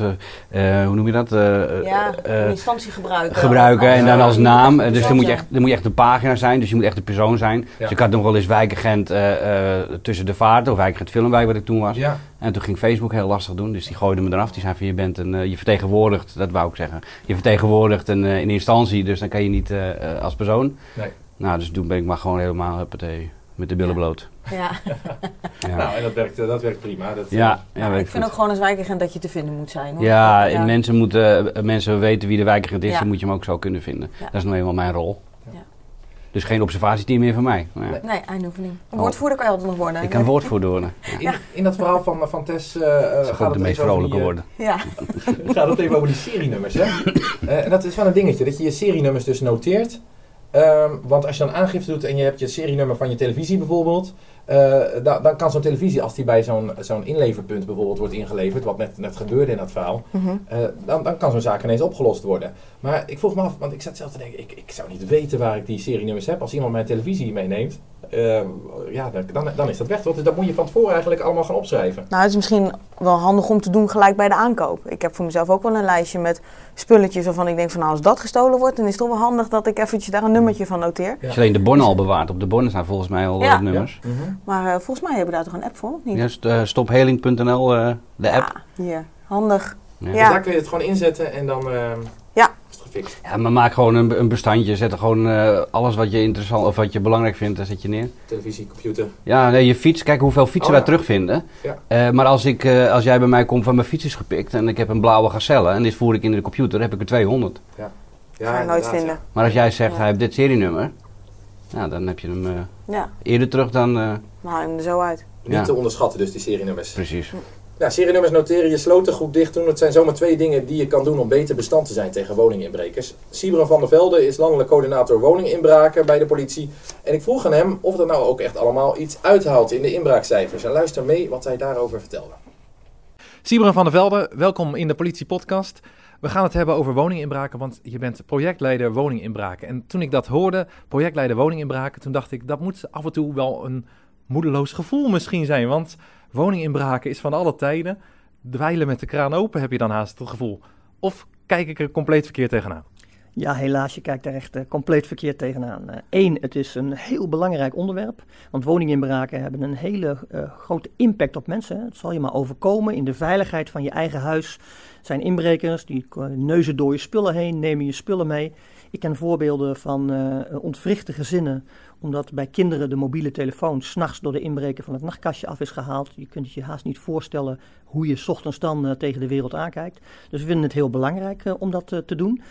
hoe noem je dat? Eh, Ja, eh, een instantie gebruiken. gebruiken en dan als naam. Dus persoon dan moet, je echt, dan moet je echt een pagina zijn, dus je moet echt een persoon zijn. Dus ik had nog wel eens wijkagent eh, eh, tussen de vaarten, of wijkagent Filmwijk, wat ik toen was. Ja. En toen ging Facebook heel lastig doen, dus die gooide me eraf. Die zei van je bent een, je vertegenwoordigt, dat wou ik zeggen. Je vertegenwoordigt een, een instantie, dus dan kan je niet als persoon. Nee. Nou, dus toen ben ik maar gewoon helemaal huppatee, met de billen Ja. bloot. Ja. Ja, Nou, en dat werkt, eh, dat werkt prima. Dat, ja, eh, ja, ik weet vind ook gewoon als wijkagent dat je te vinden moet zijn. Hoor. Ja, en mensen moeten eh, mensen weten wie de wijkagent is, Ja. dan moet je hem ook zo kunnen vinden. Ja. Dat is nou eenmaal mijn rol. Ja. Dus geen observatieteam meer van mij. Maar ja, Nee, eindoefening. Een Oh. woordvoerder kan je altijd nog worden. ik kan woordvoerder worden. Ja. in, in dat verhaal van, van Tess is gaat ook het de meest vrolijke die, worden. Ja. gaat het even over die serienummers, hè? Eh, en dat is wel een dingetje, dat je je serienummers dus noteert. Ehm, want als je dan aangifte doet en je hebt je serienummer van je televisie bijvoorbeeld, eh, da- dan kan zo'n televisie, als die bij zo'n zo'n inleverpunt bijvoorbeeld wordt ingeleverd, wat net, net gebeurde in dat verhaal, Mhm. eh, dan, dan kan zo'n zaak ineens opgelost worden. Maar ik vroeg me af, want ik zat zelf te denken, ik, ik zou niet weten waar ik die serienummers heb. Als iemand mijn televisie meeneemt, eh, ja, dan, dan is dat weg. Dus dat moet je van tevoren eigenlijk allemaal gaan opschrijven. Nou, het is misschien wel handig om te doen gelijk bij de aankoop. Ik heb voor mezelf ook wel een lijstje met spulletjes waarvan ik denk van nou, als dat gestolen wordt, dan is het toch wel handig dat ik eventjes daar een nummertje van noteer. Ja. Als je alleen de bonnen al bewaart. Op de bonnen staan volgens mij al Ja. eh, nummers. Mhm. Maar eh, volgens mij hebben we daar toch een app voor, of niet? Ja, st- eh, stopheling.nl, eh, de app. Ja, hier. Handig. Ja. Ja. Dus daar kun je het gewoon inzetten en dan eh, Ja. is het gefixt. Ja, maar maak gewoon een, een bestandje. Zet er gewoon eh, alles wat je interessant of wat je belangrijk vindt, daar zet je neer. Televisie, computer. Ja, nee, je fiets. Kijk hoeveel fietsen Oh, wij ja. terugvinden. Ja. Eh, maar als, ik, eh, als jij bij mij komt van mijn fiets is gepikt en ik heb een blauwe gazelle en dit voer ik in de computer, dan heb ik er 200. Ja, Ga je nooit vinden. ja. Maar als jij zegt Ja. hij heeft dit serienummer, nou, dan heb je hem eh, Ja, eerder terug dan. eh, dan haal je hem er zo uit. Niet Ja. te onderschatten dus die serienummers. precies. Ja, serienummers noteren, je sloten goed dicht doen. Het zijn zomaar twee dingen die je kan doen om beter bestand te zijn tegen woninginbrekers. Sibran van der Velde is landelijk coördinator woninginbraken bij de politie. En ik vroeg aan hem of dat nou ook echt allemaal iets uithaalt in de inbraakcijfers. En luister mee wat hij daarover vertelde. Sibren van der Velde, welkom in de Politiepodcast. We gaan het hebben over woninginbraken, want je bent projectleider woninginbraken. En toen ik dat hoorde, projectleider woninginbraken, toen dacht ik dat moet af en toe wel een moedeloos gevoel misschien zijn. Want woninginbraken is van alle tijden. Dweilen met de kraan open heb je dan haast het gevoel. Of kijk ik er compleet verkeerd tegenaan? Ja, helaas, je kijkt daar echt eh, compleet verkeerd tegenaan. Eén, het is een heel belangrijk onderwerp, want woninginbraken hebben een hele eh, grote impact op mensen. Het zal je maar overkomen in de veiligheid van je eigen huis. Er zijn inbrekers die eh, neuzen door je spullen heen, nemen je spullen mee. Ik ken voorbeelden van eh ontwrichte gezinnen, omdat bij kinderen de mobiele telefoon s'nachts door de inbreker van het nachtkastje af is gehaald. Je kunt het je haast niet voorstellen hoe je ochtends dan eh, tegen de wereld aankijkt. Dus we vinden het heel belangrijk eh, om dat eh, te doen.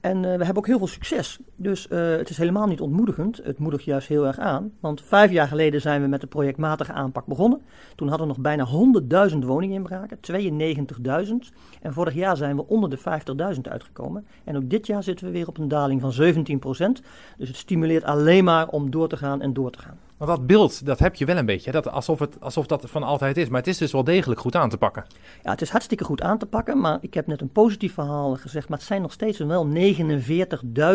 En we hebben ook heel veel succes. Dus het is helemaal niet ontmoedigend. Het moedigt juist heel erg aan. Want vijf jaar geleden zijn we met de projectmatige aanpak begonnen. Toen hadden we nog bijna 100.000 woninginbraken, 92.000. En vorig jaar zijn we onder de 50.000 uitgekomen. En ook dit jaar zitten we weer op een daling van 17% Dus het stimuleert alleen maar om door te gaan en door te gaan. Want dat beeld, dat heb je wel een beetje. Dat, alsof, het, alsof dat van altijd is. Maar het is dus wel degelijk goed aan te pakken. Ja, het is hartstikke goed aan te pakken, maar ik heb net een positief verhaal gezegd. Maar het zijn nog steeds wel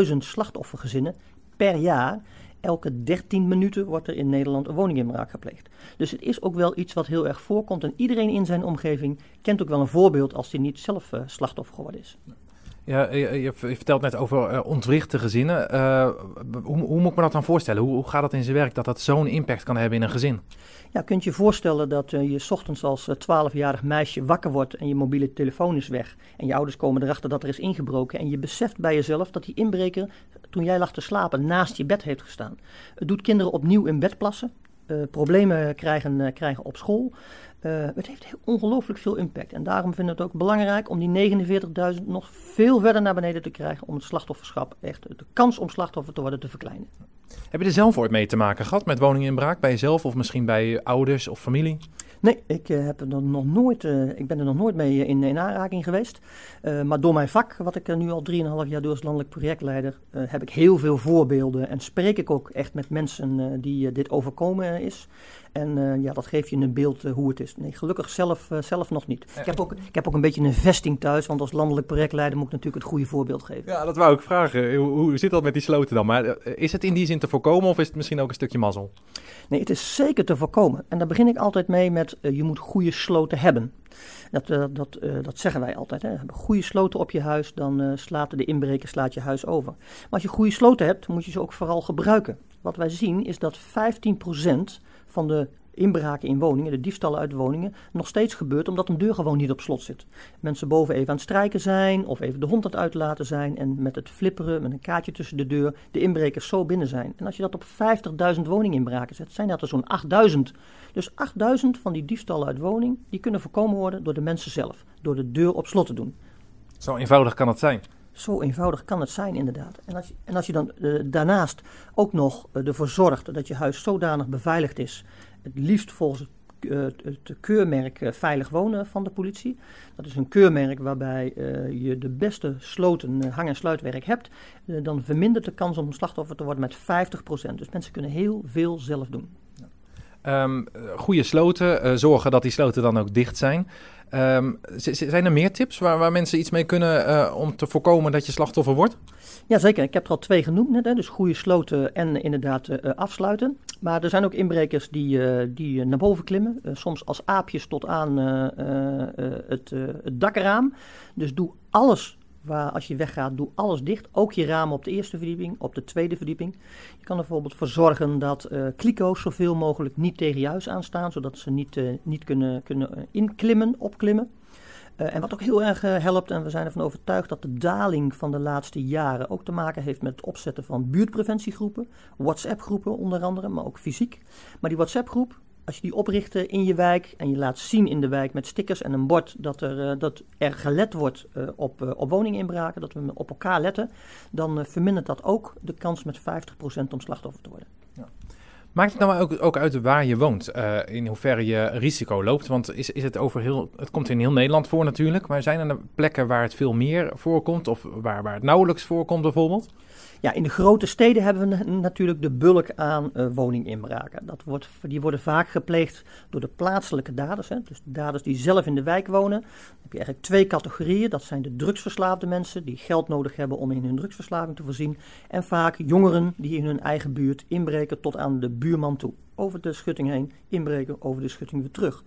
49.000 slachtoffergezinnen per jaar. Elke 13 minuten wordt er in Nederland een woninginbraak gepleegd. Dus het is ook wel iets wat heel erg voorkomt. En iedereen in zijn omgeving kent ook wel een voorbeeld als hij niet zelf eh, slachtoffer geworden is. Ja, je, je- vertelt net over eh, ontwrichte gezinnen. Eh, hoe, hoe moet ik me dat dan voorstellen? Hoe, hoe gaat dat in zijn werk dat dat zo'n impact kan hebben in een gezin? Ja, kunt je voorstellen dat eh, je ochtends als eh, 12-jarig meisje wakker wordt en je mobiele telefoon is weg. En je ouders komen erachter dat er is ingebroken. En je beseft bij jezelf dat die inbreker, toen jij lag te slapen, naast je bed heeft gestaan. Het doet kinderen opnieuw in bed plassen. eh, problemen krijgen, eh, krijgen op school. Eh, het heeft ongelooflijk veel impact. En daarom vinden we het ook belangrijk om die 49.000 nog veel verder naar beneden te krijgen. Om het slachtofferschap, echt de kans om slachtoffer te worden, te verkleinen. Heb je er zelf ooit mee te maken gehad met woninginbraak? Bij jezelf of misschien bij ouders of familie? Nee, ik, uh, heb er nog nooit, uh, ik ben er nog nooit mee in, in aanraking geweest. Uh, maar door mijn vak, wat ik nu al 3,5 jaar doe als landelijk projectleider, heb ik heel veel voorbeelden. En spreek ik ook echt met mensen die dit overkomen is. En ja, dat geeft je een beeld hoe het is. Nee, gelukkig zelf, zelf nog niet. Ik heb, ook, ik heb ook een beetje een vesting thuis, want als landelijk projectleider moet ik natuurlijk het goede voorbeeld geven. Ja, dat wou ik vragen. Hoe, hoe zit dat met die sloten dan? Maar is het in die zin te voorkomen of is het misschien ook een stukje mazzel? Nee, het is zeker te voorkomen. En daar begin ik altijd mee met uh, je moet goede sloten hebben. Dat, uh, dat, uh, dat zeggen wij altijd. Hè. Goede sloten op je huis, dan slaat de inbreker slaat je huis over. Maar als je goede sloten hebt, moet je ze ook vooral gebruiken. Wat wij zien is dat 15% van de inbraken in woningen, de diefstallen uit woningen, nog steeds gebeurt omdat een deur gewoon niet op slot zit. Mensen boven even aan het strijken zijn of even de hond aan het uitlaten zijn en met het flipperen, met een kaartje tussen de deur, de inbrekers zo binnen zijn. En als je dat op 50.000 woninginbraken zet, zijn dat er zo'n 8.000. Dus 8.000 van die diefstallen uit woning, die kunnen voorkomen worden door de mensen zelf, door de deur op slot te doen. Zo eenvoudig kan het zijn. Zo eenvoudig kan het zijn, inderdaad. En als je, en als je dan uh, daarnaast ook nog uh, ervoor zorgt dat je huis zodanig beveiligd is het liefst volgens het, uh, het keurmerk Veilig Wonen van de politie. Dat is een keurmerk waarbij je de beste sloten hang- en sluitwerk hebt. dan vermindert de kans om slachtoffer te worden met 50%. Dus mensen kunnen heel veel zelf doen. Um, goede sloten, zorgen dat die sloten dan ook dicht zijn. Um, zijn er meer tips waar, waar mensen iets mee kunnen uh, om te voorkomen dat je slachtoffer wordt? Jazeker, ik heb er al twee genoemd net. Hè, dus goede sloten en inderdaad uh, afsluiten. Maar er zijn ook inbrekers die, die naar boven klimmen. soms als aapjes tot aan het, het dakraam. Dus doe alles waar als je weggaat, doe alles dicht. Ook je ramen op de eerste verdieping, op de tweede verdieping. Je kan er bijvoorbeeld voor zorgen dat uh, kliko's zoveel mogelijk niet tegen je huis aanstaan, zodat ze niet, uh, niet kunnen, kunnen inklimmen, opklimmen. En wat ook heel erg helpt, en we zijn ervan overtuigd dat de daling van de laatste jaren ook te maken heeft met het opzetten van buurtpreventiegroepen, WhatsApp-groepen onder andere, maar ook fysiek. Maar die WhatsApp-groep, als je die opricht in je wijk en je laat zien in de wijk met stickers en een bord dat er, uh, dat er gelet wordt uh, op, uh, op woninginbraken, dat we op elkaar letten, dan vermindert dat ook de kans met 50% om slachtoffer te worden. Maakt het nou ook, ook uit waar je woont, in hoeverre je risico loopt? Want is, is het over heel, het komt in heel Nederland voor natuurlijk, maar zijn er plekken waar het veel meer voorkomt of waar, waar het nauwelijks voorkomt bijvoorbeeld? Ja, in de grote steden hebben we natuurlijk de bulk aan uh, woninginbraken. Dat wordt, die worden vaak gepleegd door de plaatselijke daders. Hè. Dus de daders die zelf in de wijk wonen. Dan heb je eigenlijk twee categorieën. Dat zijn de drugsverslaafde mensen die geld nodig hebben om in hun drugsverslaving te voorzien. En vaak jongeren die in hun eigen buurt inbreken tot aan de buurman toe. Over de schutting heen, inbreken, over de schutting weer terug.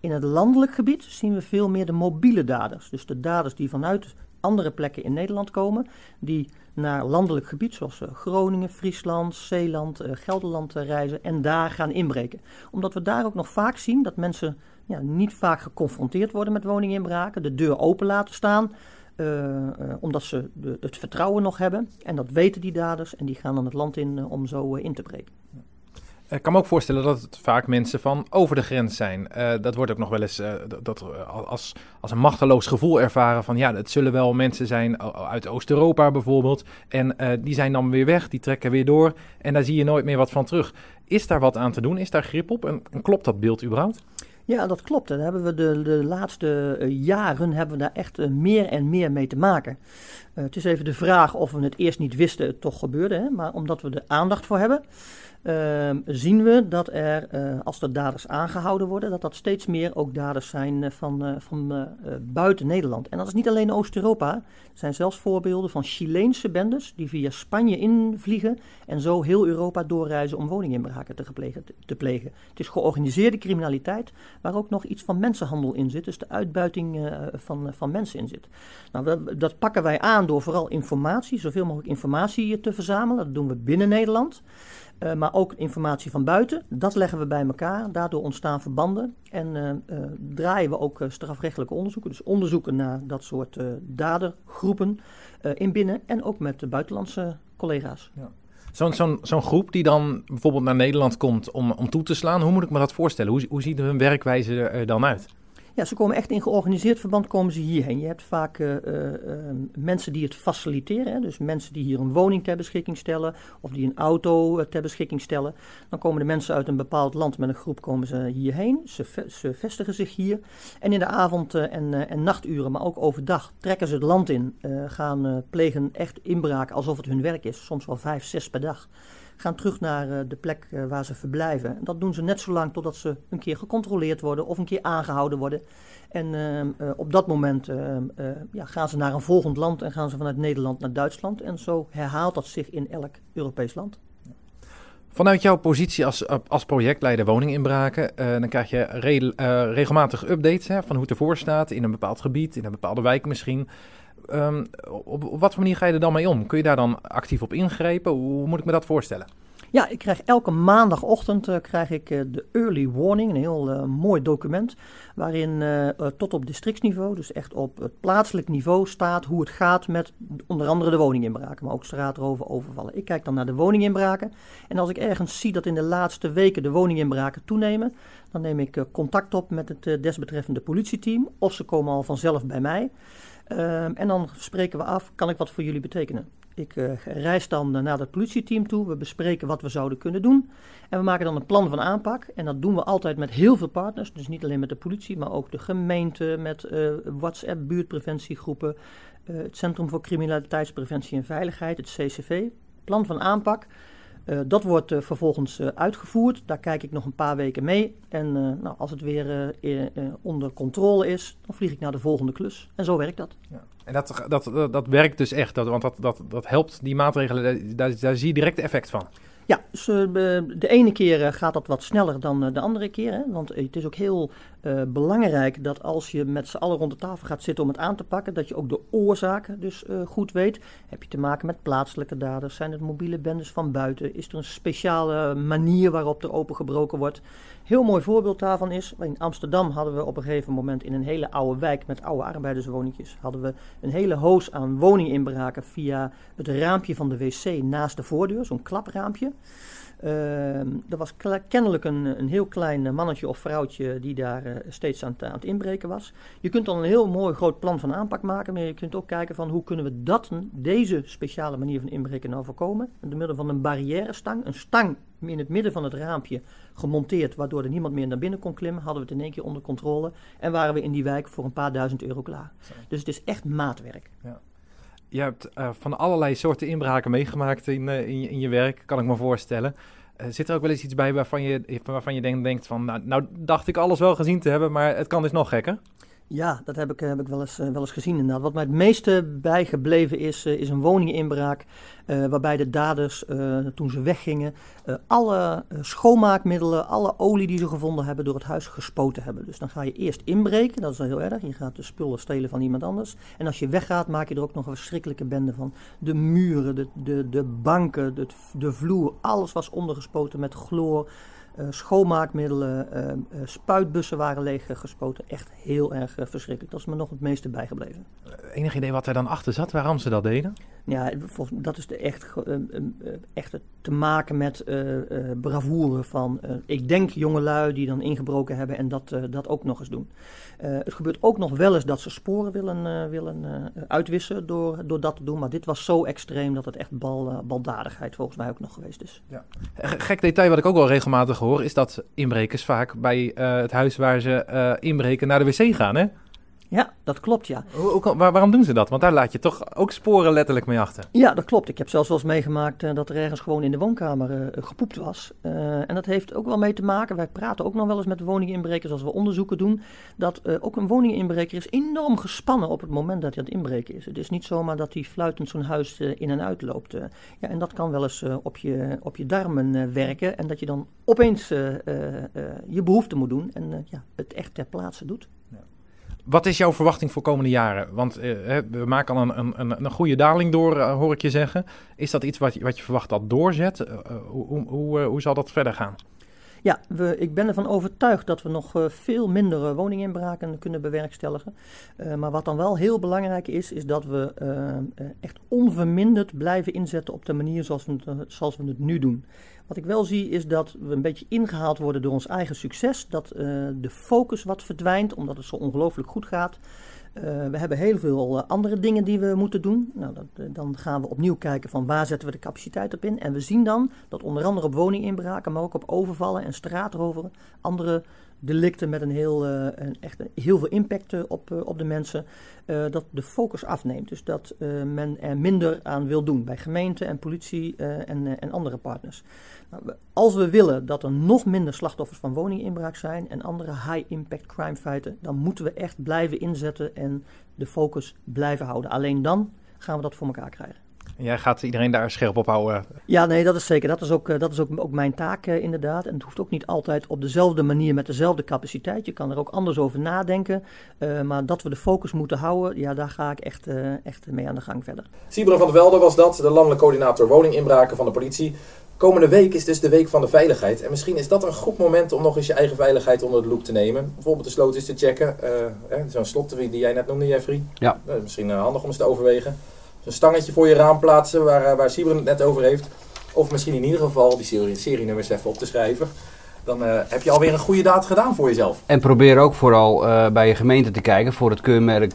In het landelijk gebied zien we veel meer de mobiele daders. Dus de daders die vanuit andere plekken in Nederland komen, die naar landelijk gebied zoals uh, Groningen, Friesland, Zeeland, uh, Gelderland uh, reizen en daar gaan inbreken. Omdat we daar ook nog vaak zien dat mensen ja, niet vaak geconfronteerd worden met woninginbraken, de deur open laten staan. omdat ze de, het vertrouwen nog hebben. En dat weten die daders en die gaan dan het land in om zo in te breken. Ik kan me ook voorstellen dat het vaak mensen van over de grens zijn. Uh, dat wordt ook nog wel eens uh, dat, als, als een machteloos gevoel ervaren van ja, het zullen wel mensen zijn uit Oost-Europa bijvoorbeeld. En uh, die zijn dan weer weg, die trekken weer door en daar zie je nooit meer wat van terug. Is daar wat aan te doen? Is daar grip op? En, klopt dat beeld überhaupt? Ja, dat klopt. Daar hebben we de, de laatste jaren hebben we daar echt meer en meer mee te maken. Het is even de vraag of we het eerst niet wisten, het toch gebeurde. Hè? Maar omdat we er aandacht voor hebben, zien we dat er, uh, als er daders aangehouden worden, dat dat steeds meer ook daders zijn uh, van, van buiten Nederland. En dat is niet alleen Oost-Europa. Er zijn zelfs voorbeelden van Chileense bendes die via Spanje invliegen en zo heel Europa doorreizen om woninginbraken te, plegen, te, te plegen. Het is georganiseerde criminaliteit waar ook nog iets van mensenhandel in zit, dus de uitbuiting van, van mensen in zit. Nou, dat, dat pakken wij aan door vooral informatie, zoveel mogelijk informatie te verzamelen. Dat doen we binnen Nederland. Uh, maar ook informatie van buiten. Dat leggen we bij elkaar. Daardoor ontstaan verbanden. En uh, uh, draaien we ook strafrechtelijke onderzoeken. Dus onderzoeken naar dat soort dadergroepen in binnen. En ook met de buitenlandse collega's. Ja. Zo'n zo'n zo'n groep die dan bijvoorbeeld naar Nederland komt om, om toe te slaan. Hoe moet ik me dat voorstellen? Hoe, hoe ziet hun werkwijze er dan uit? Ja, ze komen echt in georganiseerd verband komen ze hierheen. Je hebt vaak uh, uh, mensen die het faciliteren, hè? dus mensen die hier een woning ter beschikking stellen of die een auto ter beschikking stellen. Dan komen de mensen uit een bepaald land met een groep komen ze hierheen. Ze, ze vestigen zich hier en in de avond- en, en nachturen, maar ook overdag, trekken ze het land in, gaan plegen echt inbraken alsof het hun werk is. Soms wel vijf, zes per dag gaan terug naar uh, de plek uh, waar ze verblijven. En dat doen ze net zo lang totdat ze een keer gecontroleerd worden of een keer aangehouden worden. En uh, op dat moment ja, gaan ze naar een volgend land en gaan ze vanuit Nederland naar Duitsland. En zo herhaalt dat zich in elk Europees land. Vanuit jouw positie als, als projectleider woninginbraken, dan krijg je re regelmatig updates hè, van hoe het ervoor staat in een bepaald gebied, in een bepaalde wijk misschien. Um, op, wat voor manier ga je er dan mee om? Kun je daar dan actief op ingrijpen? Hoe moet ik me dat voorstellen? Ja, ik krijg elke maandagochtend uh, krijg ik uh, de early warning, een heel uh, mooi document, waarin tot op districtsniveau, dus echt op het plaatselijk niveau, staat hoe het gaat met onder andere de woninginbraken, maar ook straatroven, overvallen. Ik kijk dan naar de woninginbraken en als ik ergens zie dat in de laatste weken de woninginbraken toenemen, dan neem ik contact op met het desbetreffende politieteam of ze komen al vanzelf bij mij. Um, en dan spreken we af, kan ik wat voor jullie betekenen? Ik uh, reis dan uh, naar het politieteam toe, we bespreken wat we zouden kunnen doen. En we maken dan een plan van aanpak. En dat doen we altijd met heel veel partners. Dus niet alleen met de politie, maar ook de gemeente, met uh, WhatsApp, buurtpreventiegroepen, het Centrum voor Criminaliteitspreventie en Veiligheid, het CCV. Plan van aanpak. Uh, dat wordt uh, vervolgens uh, uitgevoerd. Daar kijk ik nog een paar weken mee. En nou, als het weer onder controle is, dan vlieg ik naar de volgende klus. En zo werkt dat. Ja. En dat, dat, dat, dat werkt dus echt, dat, want dat, dat, dat helpt die maatregelen, daar, daar zie je direct effect van. Ja, dus, de ene keer gaat dat wat sneller dan de andere keer. Hè? Want het is ook heel uh, belangrijk dat als je met z'n allen rond de tafel gaat zitten om het aan te pakken, dat je ook de oorzaken dus uh, goed weet. Heb je te maken met plaatselijke daders? Zijn het mobiele bendes van buiten? Is er een speciale manier waarop er opengebroken wordt? Heel mooi voorbeeld daarvan is, in Amsterdam hadden we op een gegeven moment in een hele oude wijk met oude arbeiderswoningjes, hadden we een hele hoos aan woninginbraken via het raampje van de wc naast de voordeur, zo'n klapraampje. Uh, er was kennelijk een, een heel klein mannetje of vrouwtje die daar steeds aan, aan, het inbreken was. Je kunt dan een heel mooi groot plan van aanpak maken, maar je kunt ook kijken van hoe kunnen we dat, deze speciale manier van inbreken nou voorkomen. Door middel van een barrière stang, een stang in het midden van het raampje gemonteerd, waardoor er niemand meer naar binnen kon klimmen, hadden we het in één keer onder controle en waren we in die wijk voor een paar duizend euro klaar. Zo. Dus het is echt maatwerk. Ja. Je hebt uh, van allerlei soorten inbraken meegemaakt in, uh, in, je, in, je werk, kan ik me voorstellen. Uh, zit er ook wel eens iets bij waarvan je, waarvan je denkt, denkt van, nou, nou dacht ik alles wel gezien te hebben, maar het kan dus nog gekker? Ja, dat heb ik, heb ik wel, eens, wel eens gezien inderdaad. Wat mij het meeste bijgebleven is, is een woninginbraak waarbij de daders, toen ze weggingen, alle schoonmaakmiddelen, alle olie die ze gevonden hebben, door het huis gespoten hebben. Dus dan ga je eerst inbreken, dat is wel heel erg. Je gaat de spullen stelen van iemand anders. En als je weggaat, maak je er ook nog een verschrikkelijke bende van. De muren, de, de, de banken, de, de vloer, alles was ondergespoten met chloor. Uh, schoonmaakmiddelen, uh, uh, spuitbussen waren leeggespoten. Echt heel erg verschrikkelijk. Dat is me nog het meeste bijgebleven. Enig idee wat er dan achter zat, waarom ze dat deden? Ja, dat is de echt, echt te maken met bravoure van, ik denk jongelui die dan ingebroken hebben en dat, dat ook nog eens doen. het gebeurt ook nog wel eens dat ze sporen willen, willen uitwissen door, door dat te doen. Maar dit was zo extreem dat het echt bal, baldadigheid volgens mij ook nog geweest is. Ja. Gek detail wat ik ook wel regelmatig hoor, is dat inbrekers vaak bij uh, het huis waar ze uh, inbreken naar de wc gaan, hè? Ja, dat klopt, ja. Hoe, hoe, waar, waarom doen ze dat? Want daar laat je toch ook sporen letterlijk mee achter. Ja, dat klopt. Ik heb zelfs wel eens meegemaakt uh, dat er ergens gewoon in de woonkamer uh, gepoept was. Uh, en dat heeft ook wel mee te maken, wij praten ook nog wel eens met woninginbrekers als we onderzoeken doen, dat ook een woninginbreker is enorm gespannen op het moment dat hij aan het inbreken is. Het is niet zomaar dat hij fluitend zo'n huis in en uit loopt. ja, en dat kan wel eens op, je, op je darmen werken en dat je dan opeens je behoefte moet doen en ja, het echt ter plaatse doet. Wat is jouw verwachting voor komende jaren? Want uh, we maken al een, een, een goede daling door, uh, hoor ik je zeggen. Is dat iets wat je, verwacht dat doorzet? Uh, hoe, hoe, hoe zal dat verder gaan? Ja, we, ik ben ervan overtuigd dat we nog veel minder woninginbraken kunnen bewerkstelligen. Maar wat dan wel heel belangrijk is, is dat we echt onverminderd blijven inzetten op de manier zoals we, zoals we het nu doen. Wat ik wel zie is dat we een beetje ingehaald worden door ons eigen succes. Dat de focus wat verdwijnt, omdat het zo ongelooflijk goed gaat. Uh, we hebben heel veel uh, andere dingen die we moeten doen. Nou, dat, dan gaan we opnieuw kijken van waar zetten we de capaciteit op in. En we zien dan dat onder andere op woninginbraken, maar ook op overvallen en straatroveren, andere delicten met een heel, een, echt heel veel impact op, op de mensen, dat de focus afneemt. Dus dat men er minder aan wil doen bij gemeente en politie en, en andere partners. Nou, als we willen dat er nog minder slachtoffers van woninginbraak zijn en andere high-impact crime feiten, dan moeten we echt blijven inzetten en de focus blijven houden. Alleen dan gaan we dat voor elkaar krijgen. En jij gaat iedereen daar scherp op houden? Ja, nee, dat is zeker. Dat is ook, dat is ook, ook mijn taak uh, inderdaad. En het hoeft ook niet altijd op dezelfde manier met dezelfde capaciteit. Je kan er ook anders over nadenken. Uh, maar dat we de focus moeten houden, ja, daar ga ik echt, uh, echt mee aan de gang verder. Sibren van der Velde was dat, de landelijk coördinator woninginbraken van de politie. Komende week is dus de week van de veiligheid. En misschien is dat een goed moment om nog eens je eigen veiligheid onder de loep te nemen. Bijvoorbeeld de sloot is te checken. Uh, Zo'n slot die jij net noemde, Jeffrey. Ja. Uh, misschien uh, handig om eens te overwegen. Een stangetje voor je raam plaatsen waar, waar Sibren het net over heeft. Of misschien in ieder geval die serie, serienummers even op te schrijven. Dan heb je alweer een goede daad gedaan voor jezelf. En probeer ook vooral bij je gemeente te kijken voor het keurmerk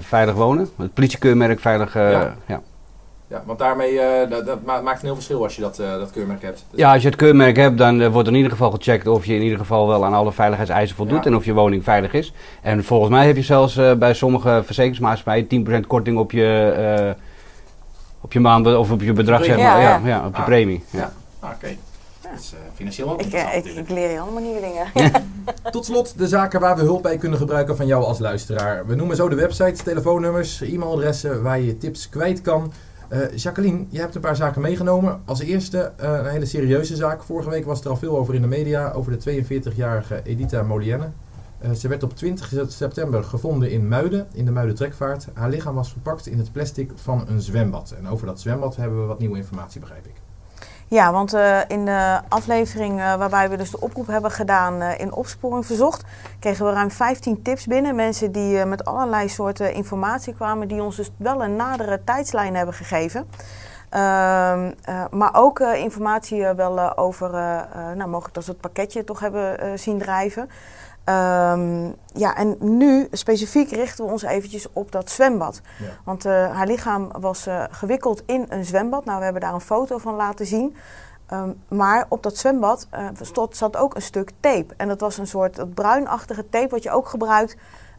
Veilig Wonen. Het politiekeurmerk Veilig... ja. ja. Ja, want daarmee uh, dat, dat, maakt een heel verschil als je dat, uh, dat keurmerk hebt. Dus ja, als je het keurmerk hebt, dan uh, wordt in ieder geval gecheckt of je in ieder geval wel aan alle veiligheidseisen voldoet ja. en of je woning veilig is. En volgens mij heb je zelfs bij sommige verzekeringsmaatschappijen 10% korting op je, op je maanden of op je bedrag, zeg maar. Ja, ja. ja op je ah. premie. Ja. Ah, Oké. Okay. Dat is financieel ook ik, ik, ik, leer je allemaal nieuwe dingen. Tot slot de zaken waar we hulp bij kunnen gebruiken van jou als luisteraar. We noemen zo de websites, telefoonnummers, e-mailadressen waar je je tips kwijt kan. Uh, Jacqueline, je hebt een paar zaken meegenomen. Als eerste uh, een hele serieuze zaak. Vorige week was er al veel over in de media over de 42-jarige Edita Molienne. Uh, ze werd op 20 september gevonden in Muiden, in de Muiden-trekvaart. Haar lichaam was verpakt in het plastic van een zwembad. En over dat zwembad hebben we wat nieuwe informatie, begrijp ik. Ja, want uh, in de aflevering uh, waarbij we dus de oproep hebben gedaan uh, in opsporing verzocht, kregen we ruim 15 tips binnen. Mensen die met allerlei soorten informatie kwamen, die ons dus wel een nadere tijdslijn hebben gegeven. Ehm, maar ook informatie wel over, nou mogelijk dat ze het pakketje toch hebben zien drijven. Um, ja, en nu specifiek richten we ons eventjes op dat zwembad. Ja. Want uh, haar lichaam was uh, gewikkeld in een zwembad. Nou, we hebben daar een foto van laten zien. Um, maar op dat zwembad uh, stond, zat ook een stuk tape. En dat was een soort dat bruinachtige tape wat je ook gebruikt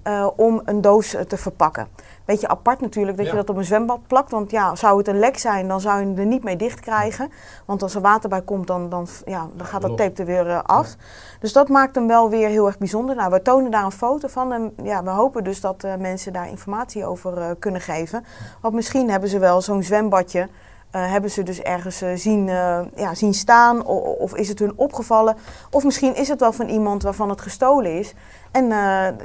uh, om een doos te verpakken. Beetje apart natuurlijk dat ja. je dat op een zwembad plakt. Want ja, zou het een lek zijn, dan zou je er niet mee dicht krijgen. Want als er water bij komt, dan, dan, ja, dan gaat dat tape er weer uh, af. Ja. Dus dat maakt hem wel weer heel erg bijzonder. Nou, we tonen daar een foto van. En ja, we hopen dus dat uh, mensen daar informatie over kunnen geven. Want misschien hebben ze wel zo'n zwembadje. Uh, hebben ze dus ergens uh, zien, uh, ja, zien staan of, of, is het hun opgevallen? Of misschien is het wel van iemand waarvan het gestolen is. En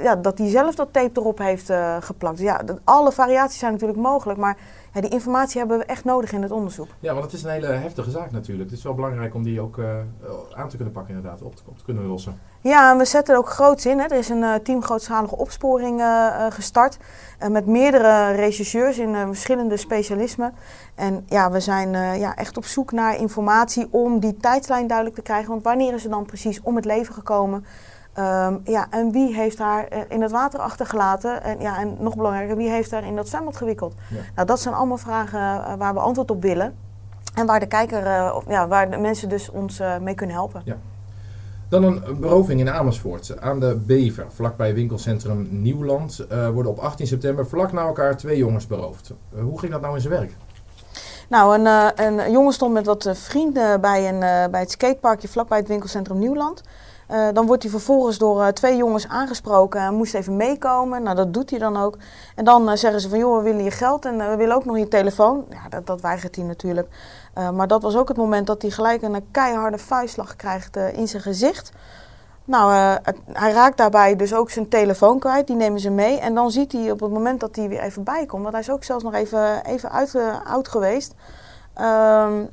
ja, dat die zelf dat tape erop heeft geplakt. Dus ja, dat, alle variaties zijn natuurlijk mogelijk, maar ja, die informatie hebben we echt nodig in het onderzoek. Ja, want het is een hele heftige zaak natuurlijk. Het is wel belangrijk om die ook aan te kunnen pakken inderdaad, op te, op te kunnen lossen. Ja, en we zetten er ook groots in. Hè. Er is een uh, team grootschalige opsporing uh, uh, gestart. met meerdere rechercheurs in verschillende specialismen. En ja, we zijn ja, echt op zoek naar informatie om die tijdslijn duidelijk te krijgen. Want wanneer is ze dan precies om het leven gekomen? Um, ja, en wie heeft haar in het water achtergelaten? En, ja, en nog belangrijker, wie heeft haar in dat zwembad gewikkeld? Ja. Nou, dat zijn allemaal vragen waar we antwoord op willen. En waar de kijker, ja, waar de mensen dus ons mee kunnen helpen. Ja. Dan een beroving in Amersfoort aan de Bever, vlakbij winkelcentrum Nieuwland. Uh, worden op 18 september vlak na elkaar twee jongens beroofd. Hoe ging dat nou in zijn werk? Nou, een, een jongen stond met wat vrienden bij, een, bij het skateparkje vlakbij het winkelcentrum Nieuwland. Uh, dan wordt hij vervolgens door uh, twee jongens aangesproken en moest even meekomen. Nou, dat doet hij dan ook. En dan uh, zeggen ze van, joh, we willen je geld en we willen ook nog je telefoon. Ja, dat, dat weigert hij natuurlijk. maar dat was ook het moment dat hij gelijk een keiharde vuistslag krijgt in zijn gezicht. Nou, hij raakt daarbij dus ook zijn telefoon kwijt. Die nemen ze mee. En dan ziet hij op het moment dat hij weer even bijkomt, want hij is ook zelfs nog even, even uit, oud geweest. Um,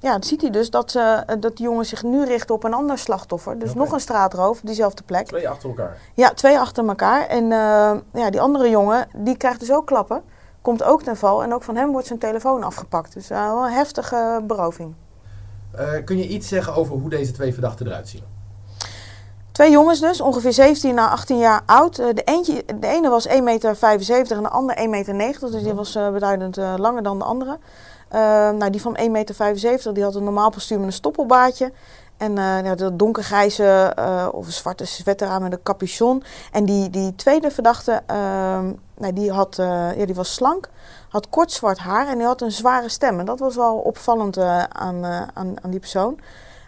ja, dan ziet hij dus dat, ze, eh, dat die jongen zich nu richt op een ander slachtoffer. Dus nog een straatroof op diezelfde plek. Twee achter elkaar. Ja, twee achter elkaar. En eh, ja, die andere jongen, die krijgt dus ook klappen. Komt ook ten val. En ook van hem wordt zijn telefoon afgepakt. Dus eh, wel een heftige beroving. Kun je iets zeggen over hoe deze twee verdachten eruit zien? Twee jongens dus, ongeveer 17 à 18 jaar oud. De, eentje, de ene was 1,75 meter en de ander 1,90 meter. Dus die was beduidend langer dan de andere. Eh, nou, die van 1,75 meter die had een normaal postuur met een stoppelbaardje. En eh ja, dat donkergrijze eh, of zwarte sweater aan met een capuchon. En die, die tweede verdachte, ehm, nou, die, had, eh, ja, die was slank, had kort zwart haar en die had een zware stem. En dat was wel opvallend aan, aan, aan die persoon.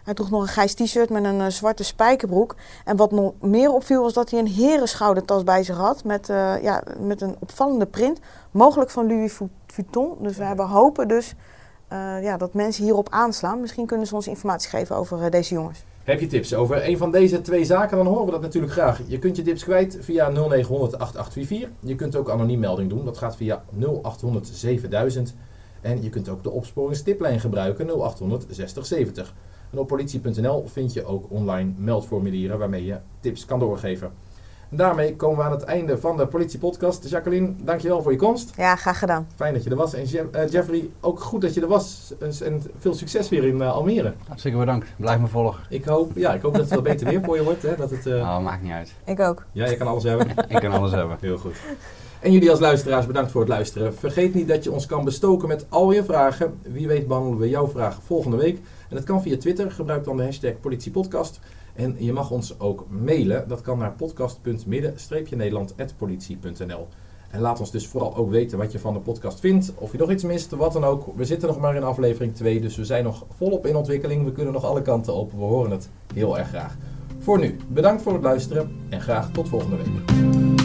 Hij droeg nog een grijs t-shirt met een zwarte spijkerbroek. En wat nog meer opviel was dat hij een herenschoudertas bij zich had. Met, ja, met een opvallende print. Mogelijk van Louis Vuitton. Dus we hebben hopen dus eh, ja, dat mensen hierop aanslaan. Misschien kunnen ze ons informatie geven over eh, deze jongens. Heb je tips over een van deze twee zaken, dan horen we dat natuurlijk graag. Je kunt je tips kwijt via 0900 8844. Je kunt ook anoniem melding doen. Dat gaat via 0800 7000. En je kunt ook de opsporingstiplijn gebruiken 0800 6070. En op politie.nl vind je ook online meldformulieren waarmee je tips kan doorgeven. En daarmee komen we aan het einde van de politiepodcast. Jacqueline, dankjewel voor je komst. Ja, graag gedaan. Fijn dat je er was. En Je- eh, Jeffrey, ook goed dat je er was. En veel succes weer in eh, Almere. Hartstikke bedankt. Blijf me volgen. Ik hoop, ja, ik hoop dat het wel beter weer voor je wordt. Hè? Dat het, eh, Nou, maakt niet uit. Ik ook. Ja, je kan alles hebben. Ik kan alles hebben. Heel goed. En jullie als luisteraars, bedankt voor het luisteren. Vergeet niet dat je ons kan bestoken met al je vragen. Wie weet behandelen we jouw vragen volgende week. En dat kan via Twitter. Gebruik dan de hashtag politiepodcast. En je mag ons ook mailen. Dat kan naar podcast.midden-nederland.politie.nl En laat ons dus vooral ook weten wat je van de podcast vindt. Of je nog iets mist, wat dan ook. We zitten nog maar in aflevering 2, dus we zijn nog volop in ontwikkeling. We kunnen nog alle kanten op. We horen het heel erg graag. Voor nu, bedankt voor het luisteren en graag tot volgende week.